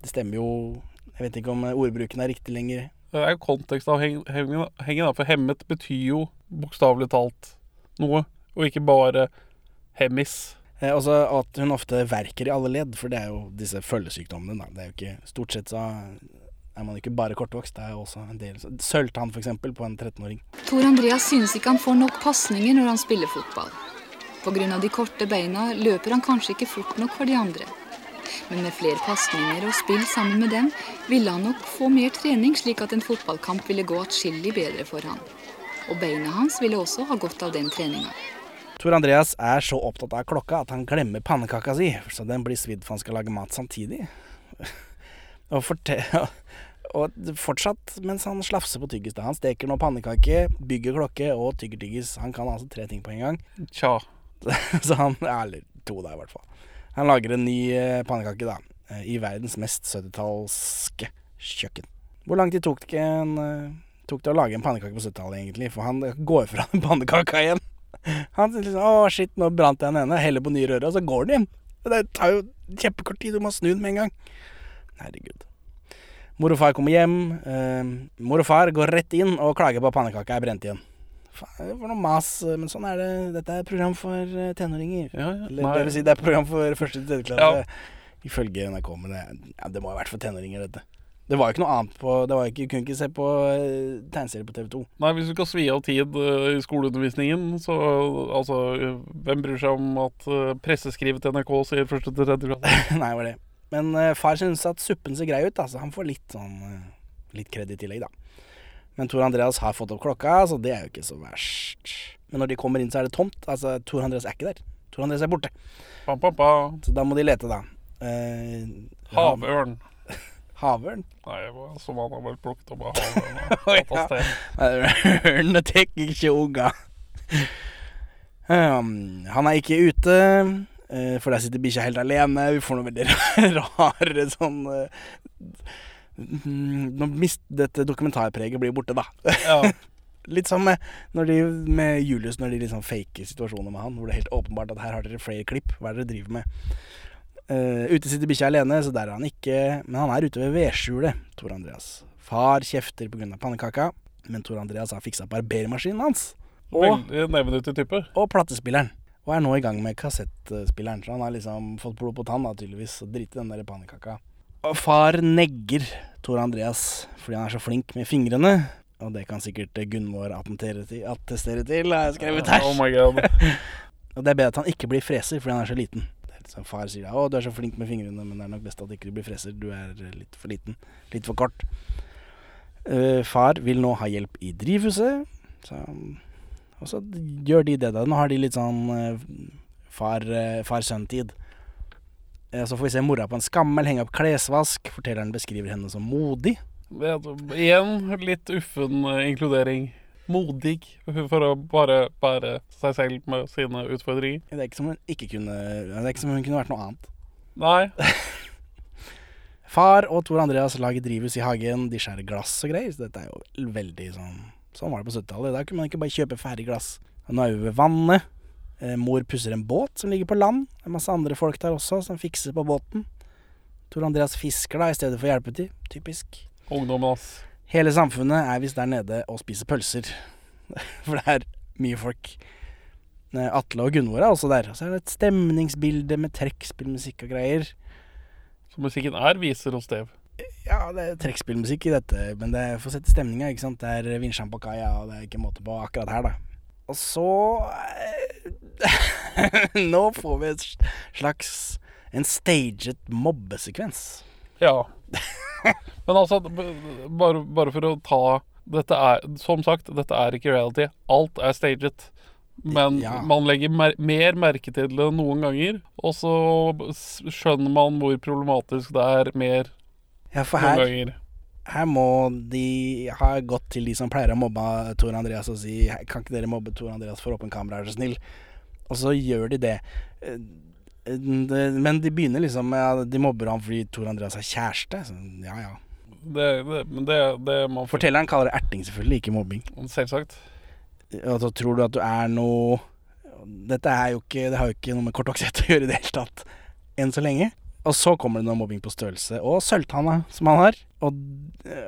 det stemmer jo Jeg vet ikke om ordbruken er riktig lenger. det er jo kontekstavhengig, da, for hemmet betyr jo bokstavelig talt noe, og ikke bare hemmis. Eh, også at hun ofte verker i alle ledd, for det er jo disse følgesykdommene. Da. Det er jo ikke, stort sett så er man ikke bare kortvokst, det er jo også en del Sølvtann, for eksempel, på en 13-åring. Tor Andreas synes ikke han får nok pasninger når han spiller fotball. Pga. de korte beina løper han kanskje ikke fort nok for de andre. Men med flere pasninger og spill sammen med dem, ville han nok få mer trening, slik at en fotballkamp ville gå atskillig bedre for han. Og beina hans ville også ha godt av den treninga. Tor Andreas er så opptatt av klokka at han glemmer pannekaka si, så den blir svidd for han skal lage mat samtidig. og, og fortsatt mens han slafser på tyggis. da. Han steker nå pannekake, bygger klokke og tygger tyggis. Han kan altså tre ting på en gang. Tja. Så han, Eller to, da, i hvert fall. Han lager en ny eh, pannekake, da. eh, I verdens mest 70-tallske kjøkken. Hvor lang tid tok det, en, eh, tok det å lage en pannekake på 70-tallet, egentlig? For han går fra den pannekaka igjen. Han sier liksom 'Å, shit, nå brant jeg den ene', heller på nye røret, og så går den igjen. Det tar jo kjempekort tid, du må snu den med en gang. Herregud. Mor og far kommer hjem. Eh, mor og far går rett inn og klager på at pannekaka er brent igjen. Faen, for noe mas. Men sånn er det. Dette er program for tenåringer. Ja, ja. Eller, det vil si, det er program for første til tredje klasse. Ifølge NRK. Men det, ja, det må ha vært for tenåringer, dette. Det var jo ikke noe annet på Det var ikke, kunne ikke se på eh, tegneserier på TV2. Nei, hvis du skal svi av tid eh, i skoleundervisningen, så altså eh, Hvem bryr seg om at uh, presseskrivet til NRK sier første til tredje klasse? Nei, var det. Men eh, far syns at suppen ser grei ut, da, så han får litt sånn eh, Litt kred i tillegg, da. Men Tor Andreas har fått opp klokka, så det er jo ikke så verst. Men når de kommer inn, så er det tomt. Altså, Tor Andreas er ikke der. Tor Andreas er borte. Ba, ba, ba. Så da må de lete, da. Eh, Havørn. Havørn? Nei, som han har vel plukket opp av havørn. og Å, tatt av sted. ja. Ørnene tar ikke unger. Um, han er ikke ute, for der sitter bikkja helt alene. Vi får noe veldig rare sånn eh, Nå mist, Dette dokumentarpreget blir borte, da. Litt som med, når de, med Julius, når de liksom faker situasjoner med han. Hvor det er helt åpenbart at her har dere flere klipp. Hva er det dere driver med? Uh, ute sitter bikkja alene, så der er han ikke. Men han er ute ved vedskjulet, Tor Andreas. Far kjefter pga. pannekaka, men Tor Andreas har fiksa barbermaskinen hans. Og, Veldig type. og platespilleren. Og er nå i gang med kassettspilleren. Så han har liksom fått blod på tann, da, tydeligvis. Og driter i den der pannekaka. Og far negger Tor Andreas fordi han er så flink med fingrene. Og det kan sikkert Gunvor til, attestere til, har jeg skrevet her. Oh my god. Og det er bedre at han ikke blir freser fordi han er så liten. Sånn Far sier 'Å, du er så flink med fingrene, men det er nok best at du ikke blir freser. Du er litt for liten. Litt for kort'. Uh, far vil nå ha hjelp i drivhuset, så, og så gjør de det, da. Nå har de litt sånn eh, eh, far-sønn-tid. Far så får vi se mora på en skammel, henge opp klesvask. Fortelleren beskriver henne som modig. Igjen litt uffen eh, inkludering. Modig for å bare bære seg selv med sine utfordringer. Det er ikke som hun ikke kunne Det er ikke som hun kunne vært noe annet. Nei. Far og Tor Andreas lager drivhus i hagen. De skjærer glass og greier. Så dette er jo veldig sånn Sånn var det på 70-tallet. Da kunne man ikke bare kjøpe ferdig glass. Nå er vi ved vannet. Eh, mor pusser en båt som ligger på land. Det er masse andre folk der også som fikser på båten. Tor Andreas fisker da i stedet for å hjelpe til. Typisk. Ungdommen, ass. Hele samfunnet er visst der nede og spiser pølser. For det er mye folk. Eh, Atle og Gunvor er også der. Og så er det et stemningsbilde med trekkspillmusikk og greier. Så musikken er viser og Dev. Ja, det er trekkspillmusikk i dette, men det er for å sette stemninga, ikke sant. Det er kaia, og det er ikke måte på akkurat her, da. Og så eh, Nå får vi et slags En staged mobbesekvens. Ja. Men altså, bare, bare for å ta Dette er, som sagt, dette er ikke reality. Alt er staged. Men Ja. man legger mer, mer merke til det noen ganger, og så skjønner man hvor problematisk det er mer Ja, for her, her må de ha gått til de som pleier å mobbe Tor Andreas og si Kan ikke dere mobbe Tor Andreas for åpen kamera, er så snill? Og så gjør de det. Eh. Men de begynner liksom med de mobber ham fordi Tor Andreas har kjæreste. Så ja, ja. Det, det, men det, Fortelleren kaller det erting, selvfølgelig, ikke mobbing. Selvsagt. Og så tror du at du er noe Dette er jo ikke Det har jo ikke noe med kortvoksthet å gjøre i det hele tatt. Enn så lenge. Og så kommer det noe mobbing på størrelse. Og sølvtanna, som han har. Og,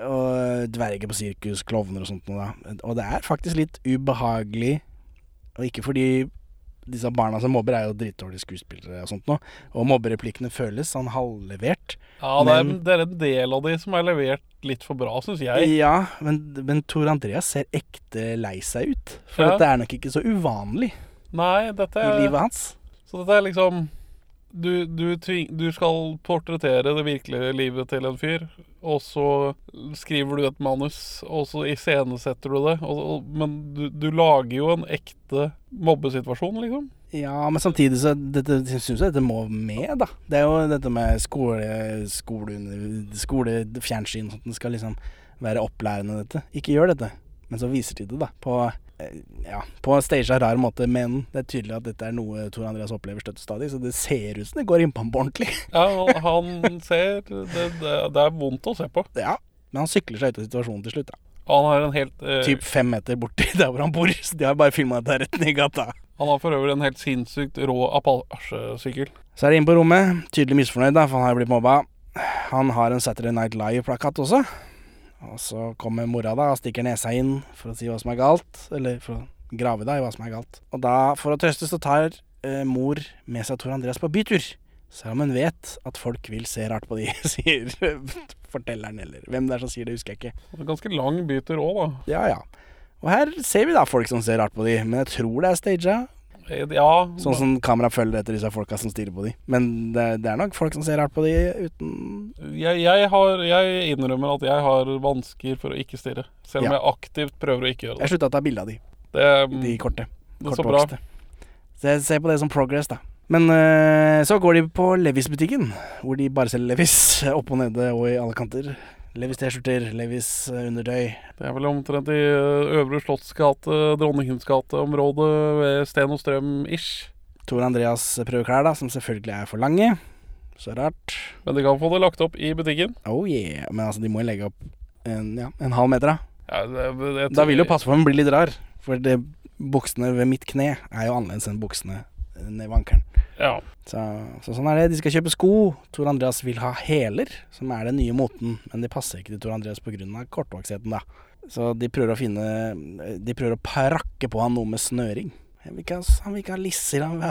og dverger på sirkus, klovner og sånt noe. da. Og det er faktisk litt ubehagelig. Og ikke fordi disse barna som mobber, er jo dritdårlige skuespillere og sånt noe. Og mobbereplikkene føles sånn halvlevert. Ja, det er, Men- det er en del av de som er levert litt for bra, syns jeg. Ja, men, men Tor Andreas ser ekte lei seg ut. For Ja. dette er nok ikke så uvanlig Nei, dette i er livet hans. Så dette er liksom du, du, du skal portrettere det virkelige livet til en fyr, og så skriver du et manus, og så iscenesetter du det. Og, og, men du, du lager jo en ekte mobbesituasjon, liksom. Ja, men samtidig så dette, jeg dette må med, da. Det er jo dette med skole, skole, skolefjernsyn sånn at det skal liksom være opplærende, dette. Ikke gjør dette. Men så viser de det, da. På, ja, på en staged rar måte, men det er tydelig at dette er noe Tor Andreas opplever støttestadig, så det ser ut som det går innpå ham på ordentlig. Ja, han, ser det, det, det er vondt å se på. Ja, men han sykler seg ut av situasjonen til slutt, da. Han har en helt eh, Typ fem meter borti der hvor han bor, så de har bare filma dette rett ned i gata. Han har for øvrig en helt sinnssykt rå Apache-sykkel. Så er det inn på rommet. Tydelig misfornøyd, da, for han har blitt mobba. Han har en Saturday Night Live-plakat også. Og så kommer mora da og stikker nesa inn for å si hva som er galt. Eller for å grave da i hva som er galt. Og da, for å trøste, så tar eh, mor med seg Tor Andreas på bytur. Selv om hun vet at folk vil se rart på de, sier fortelleren, eller hvem det er som sier det, husker jeg ikke. Ganske lang bytur òg, da. Ja, ja. Og her ser vi da folk som ser rart på de, men jeg tror det er staged. Eh, Ja, Sånn som kamera følger etter disse folka som stirrer på de. Men det, det er nok folk som ser rart på de uten jeg, jeg, har, jeg innrømmer at jeg har vansker for å ikke stirre. Selv om Ja. jeg aktivt prøver å ikke gjøre det. Jeg slutta å ta bilde av de, det de korte. det så bra. Kortvokste. Så jeg ser på det som progress, da. Men øh, så går de på Levis-butikken, hvor de bare selger Levis oppe og nede og i alle kanter. Levis T-skjorter, Levis øh, undertøy. Det er vel omtrent i eh, Øvre Slottsgate, Dronningens gate-området ved Sten og Strøm-ish. Tor Andreas prøveklær, da, som selvfølgelig er for lange. Så rart. Men de kan få det lagt opp i butikken. Oh yeah. Men altså, de må jo legge opp en, ja, en halv meter, da. Ja, det, det, Da vil jo passformen bli litt rar. For det, buksene ved mitt kne er jo annerledes enn buksene ned ved ankelen. Ja. Så, så sånn er det. De skal kjøpe sko. Tor Andreas vil ha hæler, som er den nye moten. Men de passer ikke til Tor Andreas pga. kortvoksheten, da. Så de prøver å finne De prøver å prakke på han noe med snøring. Han vil ikke ha, han vil ikke ha lisser. Han vil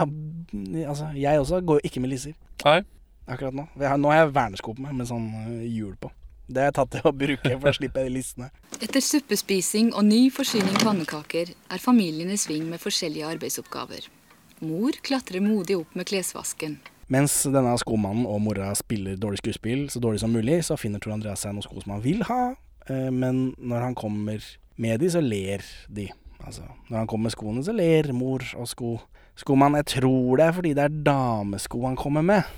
ha, altså, jeg også går jo ikke med lisser Nei. akkurat nå. Har, nå har jeg vernesko på meg med sånn øh, hjul på. Det har jeg tatt til å bruke, for da slipper jeg de lissene. Etter suppespising og ny forsyning pannekaker er familien i sving med forskjellige arbeidsoppgaver. Mor klatrer modig opp med klesvasken. Mens denne skomannen og mora spiller dårlig skuespill så dårlig som mulig, så finner Tor Andreas seg noen sko som han vil ha, eh, men når han kommer med de, så ler de. Altså, når han kommer med skoene, så ler mor og sko. Skomann, jeg tror det er fordi det er damesko han kommer med.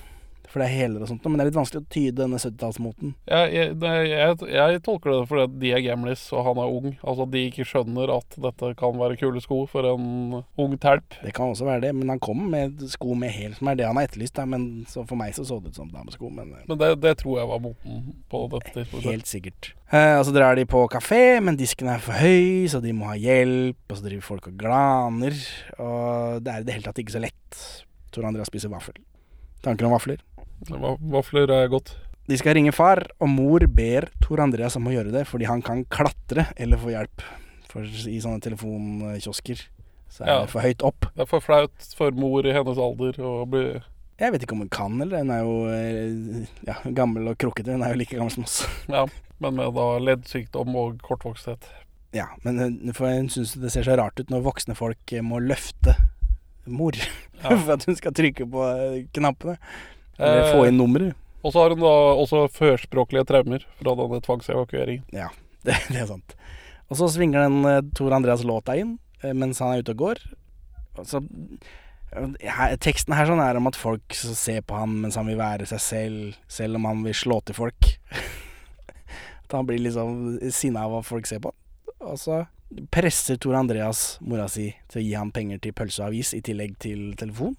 For det er hæler og sånt, men det er litt vanskelig å tyde denne 70-tallsmoten. Jeg, jeg, jeg, jeg tolker det fordi de er gamlis og han er ung. Altså at de ikke skjønner at dette kan være kule sko for en ung telp. Det kan også være det, men han kom med sko med hæl, som er det han har etterlyst. Da. Men så for meg så så det ut som damesko, men eh, Men det, det tror jeg var moten på dette tidspunktet. Helt sikkert. Eh, og så drar de på kafé, men disken er for høy, så de må ha hjelp. Og så driver folk og glaner. Og det er i det hele tatt ikke så lett. Tor Andreas spiser vaffel. Tanker om vafler? Va- Vafler er godt. De skal ringe far, og mor ber Tor Andreas om å gjøre det fordi han kan klatre eller få hjelp. For i sånne telefonkiosker så er Ja. det for høyt opp. Det er for flaut for mor i hennes alder å bli Jeg vet ikke om hun kan, eller hun er jo eh, ja, gammel og krukkete. Hun er jo like gammel som oss. Ja, men med da leddsykdom og kortvoksthet. Ja, men hun, for hun syns det ser så rart ut når voksne folk eh, må løfte mor Ja. for at hun skal trykke på eh, knappene. Eller Eh, få inn nummeret. Og så har hun da også førspråklige traumer fra denne tvangsevakueringen. Ja, det, det er sant. Og så svinger den eh, Tor Andreas låta inn eh, mens han er ute og går. Så eh, her, Teksten her sånn er om at folk ser på han mens han vil være seg selv, selv om han vil slå til folk. at han blir liksom sinna av hva folk ser på. Og så presser Tor Andreas mora si til å gi han penger til pølse og avis i tillegg til telefon.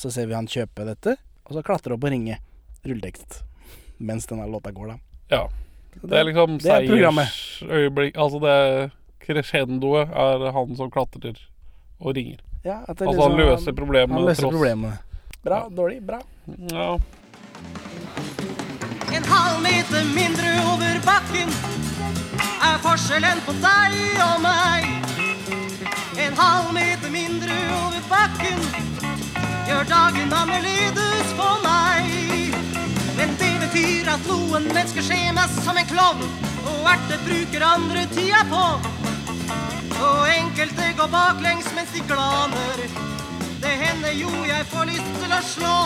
Så ser vi han kjøpe dette, og så klatre opp og ringe rulletekst mens denne låta går, da. Ja. Det er liksom det er programmet. seiersøyeblikk Altså det crescendoet er han som klatrer og ringer. Ja, at det Altså han liksom- løser problemet Han løser tross- problemene. Bra, dårlig, bra. Ja. En halv meter mindre over bakken er forskjellen på deg og meg. En halv meter mindre over bakken gjør dagen annerledes for meg. Men det betyr at noen mennesker ser meg som en klovn, og erter bruker andre tida på. Og enkelte går baklengs mens de glaner. Det hender jo jeg får lyst til å slå.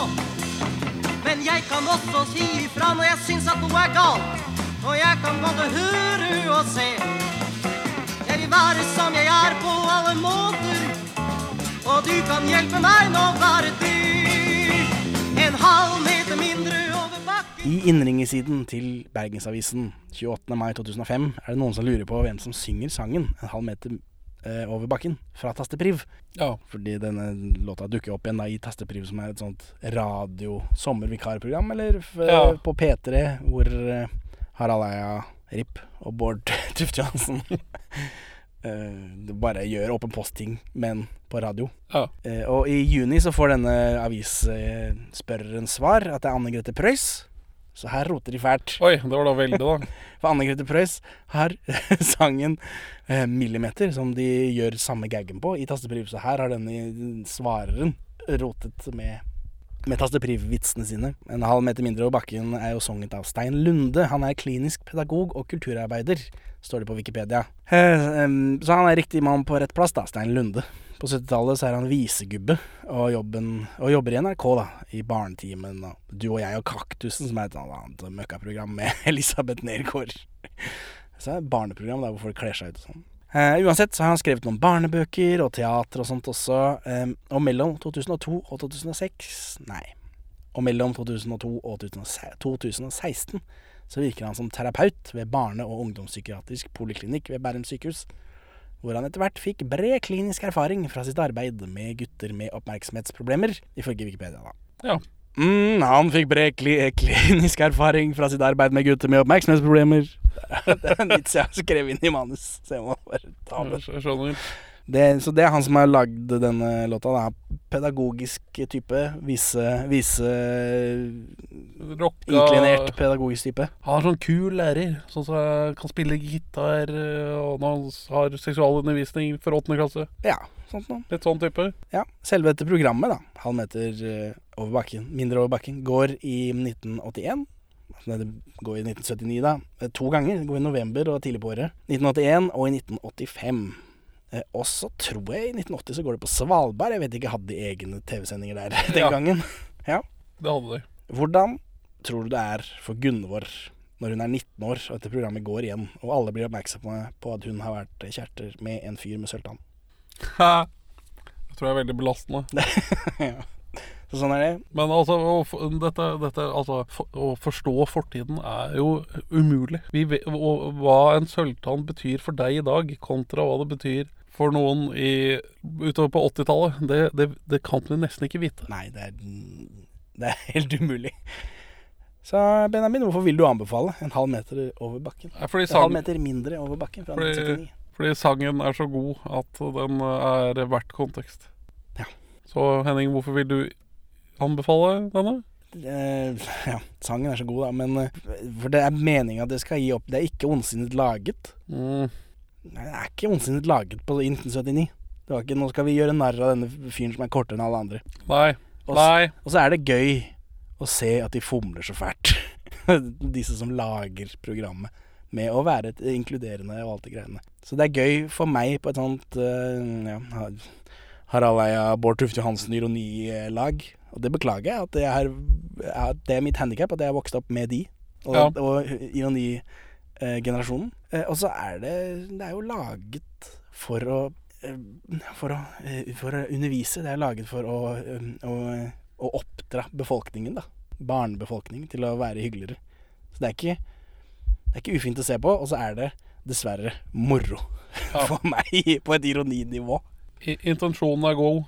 Men jeg kan også si ifra når jeg syns at noe er galt. Og jeg kan både høre og se. Jeg vil være som jeg er på alle måter. Og du kan hjelpe meg nå, bare du. En halv meter mindre over bakken. I innringesiden til Bergensavisen 28. mai 2005 er det noen som lurer på hvem som synger sangen en halv meter eh, over bakken fra Tastepriv. Ja. Fordi denne låta dukker opp igjen da i Tastepriv, som er et sånt radio-sommervikarprogram, eller f Ja. på P3, hvor eh, Harald Eia Ripp og Bård Tufte Johansen eh, bare gjør åpen post-ting, men på radio. Ja. Uh, og i juni så får denne avisspørreren svar at det er Anne Grete Preus. Så her roter de fælt. Oi, det var da veldig, da. For Anne Grete Preus har sangen eh, 'Millimeter', som de gjør samme gaggen på i Tastepriv. Så her har denne svareren rotet med, med Tastepriv-vitsene sine. En halv meter mindre over bakken er jo sunget av Stein Lunde. Han er klinisk pedagog og kulturarbeider, står det på Wikipedia. Eh, så han er riktig mann på rett plass, da, Stein Lunde. På 70-tallet så er han visegubbe og, jobben, og jobber i NRK, da, i Barnetimen og Du og jeg og Kaktusen, som er et annet møkkaprogram med Elisabeth Nergård. Så er det et barneprogram der hvor folk kler seg ut og sånn. Eh, uansett så har han skrevet noen barnebøker og teater og sånt også. Um, og mellom 2002 og 2006 Nei. Og mellom 2002 og 2016 2016 så virker han som terapeut ved barne- og ungdomspsykiatrisk poliklinikk ved Bærum sykehus hvor han etter hvert fikk bred klinisk erfaring fra sitt arbeid med gutter med oppmerksomhetsproblemer, ifølge Wikipedia. da. Ja. Mm, han fikk bred kli klinisk erfaring fra sitt arbeid med gutter med oppmerksomhetsproblemer. det er en vits jeg har skrevet inn i manus, så jeg må bare ta det. Det. Så det er han som har lagd denne låta. Da. Pedagogisk type. Vise, vise Rocka Inklinert pedagogisk type. Han er sånn kul lærer, sånn som kan spille gitar, eh, og han har seksualundervisning for åttende klasse. Ja, sånt noe. Litt sånn type. Ja, selve dette programmet, da, halv meter eh, over bakken, mindre over bakken, går i 1981. Det går i 1979, da. Eh, To ganger. Det går i november og tidlig på året. 1981 og i 1985. Eh, og så tror jeg i 1980 så går det på Svalbard. Jeg vet ikke, hadde de egne TV-sendinger der den Ja. gangen? Ja. Det hadde de. Hvordan tror du det er for Gunvor når hun er 19 år og dette programmet går igjen, og alle blir oppmerksomme på at hun har vært kjærester med en fyr med sølvtann? Jeg tror jeg er veldig belastende. ja. Så sånn er det. Men altså, å, dette, dette, altså for, å forstå fortiden er jo umulig. Vi vet, og, hva en sølvtann betyr for deg i dag, kontra hva det betyr for noen i, utover på 80-tallet, det, det, det kan vi nesten ikke vite. Nei, det er, det er helt umulig. Så Benjamin, hvorfor vil du anbefale en halv meter over bakken? Fordi en halv meter mindre over bakken fra Fordi, 1979. fordi sangen er så god at den er verdt kontekst. Ja. Så Henning, hvorfor vil du anbefale denne? Eh, ja, sangen er så god, da, men eh, For det er meninga at det skal gi opp. Det er ikke ondsinnet laget. Mm. Nei, det er ikke ondsinnet laget på i 1979. Det var ikke, nå skal vi gjøre narr av denne fyren som er kortere enn alle andre. Nei. Og, Nei. og så er det gøy å se at de fomler så fælt. Disse som lager programmet. Med å være et inkluderende og alt det greiene. Så det er gøy for meg på et sånt uh, ja, Harald Eia, Bård Tufte Johansen-ironilag. Og det beklager jeg, at det er, at det er mitt handikap, at jeg har vokst opp med de. Og, Ja. og ironigenerasjonen. Eh, og så er det Det er jo laget for å eh, for å, eh, for å undervise. Det er laget for å, eh, å, å oppdra befolkningen, da. Barnebefolkningen til å være hyggeligere. Så det er ikke, det er ikke ufint å se på, og så er det dessverre moro Ja. for meg på et ironinivå. Intensjonen er god.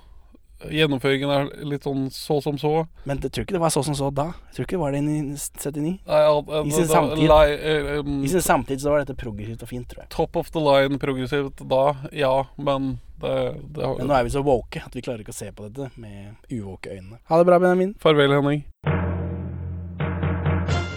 Gjennomføringen er litt sånn så som så. Men jeg tror ikke det var så som så da. Jeg tror ikke det var det i 79. Nei, ja, I sin da- samtid, eh, um, I sin samtid så var dette progressivt og fint, tror jeg. Top of the line progressivt da, ja, men det, det har Men nå er vi så woke at vi klarer ikke å se på dette med uvåke øyne. Ha det bra, Benjamin. Farvel, Henning.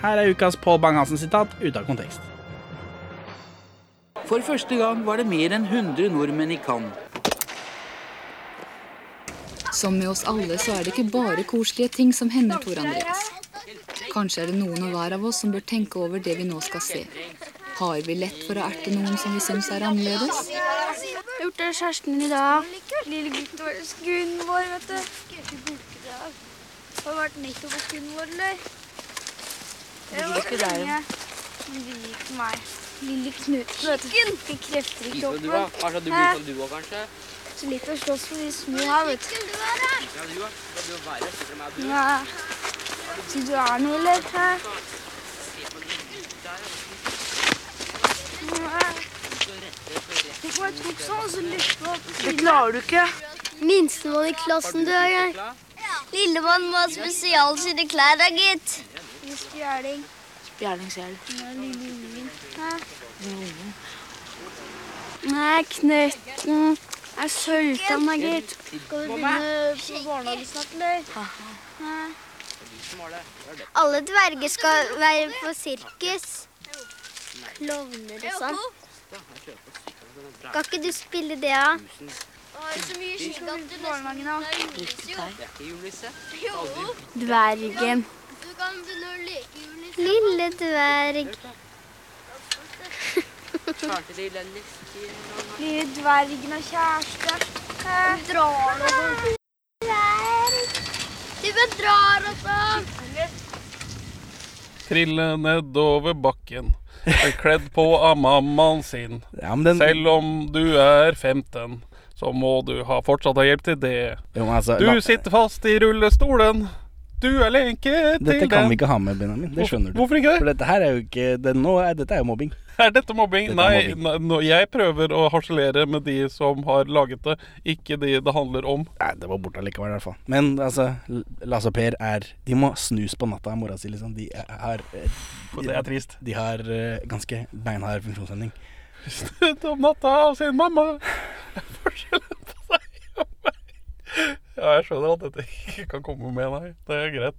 Her er ukas Pål Bang-Hansen-sitat ute av kontekst. For første gang var det mer enn 100 nordmenn i Cannes. Som med oss alle så er det ikke bare koselige ting som hender Tor Andreas. Kanskje er det noen og hver av oss som bør tenke over det vi nå skal se. Har vi lett for å erte noen som vi syns er annerledes? Jeg har gjort det kjæresten min i dag. Lille gutten vår, skunden vår, vet du. Har du vært nettopp på skunden vår, eller? Det var jo. Men liker meg. Lille Knut, vet. Fikk krefter i kroppen. Kanskje du blir som du òg, kanskje? Så litt å slåss for de små her, vet du. Ja. Du er noe, eller? Hæ? Tenk om jeg Nei. Så du er noe, opp på Det klarer du ikke. Minstemann i klassen du er, jeg. Lillemann må ha spesialsydde klær da, gitt. Ser du. Lille ungen. Hæ? Nei, knøtten. Jeg er sølvtann, da, gitt. Skal du begynne på barnehage snart, eller? Alle dverger skal være på sirkus. Klovner og sånn. Skal ikke du spille det, da? Dvergen. Kan begynne å leke julenissen. Lille dverg. Lille dvergen og kjæreste. Hun Drar og Dverg. Du bedrar oss da. Trille nedover bakken, bekledd på av mammaen sin. Ja, men den- Selv om du er 15, så må du ha fortsatt ha hjelp til det. Jo, men altså, du la- sitter fast i rullestolen. Du er lenket til Dette kan den. vi ikke ha med, Benjamin. Det skjønner du. Hvorfor ikke det? For dette her er jo ikke det, nå er, Dette er jo mobbing. Er dette mobbing? Dette Nei, mobbing. nei, no, jeg prøver å harselere med de som har laget det, ikke de det handler om. Nei, det var borte likevel, i hvert fall. Men altså, Lasse og Per er De må snus på natta av mora si, liksom. De er- har eh, For det er trist. De har uh, ganske beinhard funksjonshemning. Snudd om natta av sin mamma. Forskjellen på deg og meg. Ja, jeg skjønner at dette ikke kan komme med, nei. Det er greit.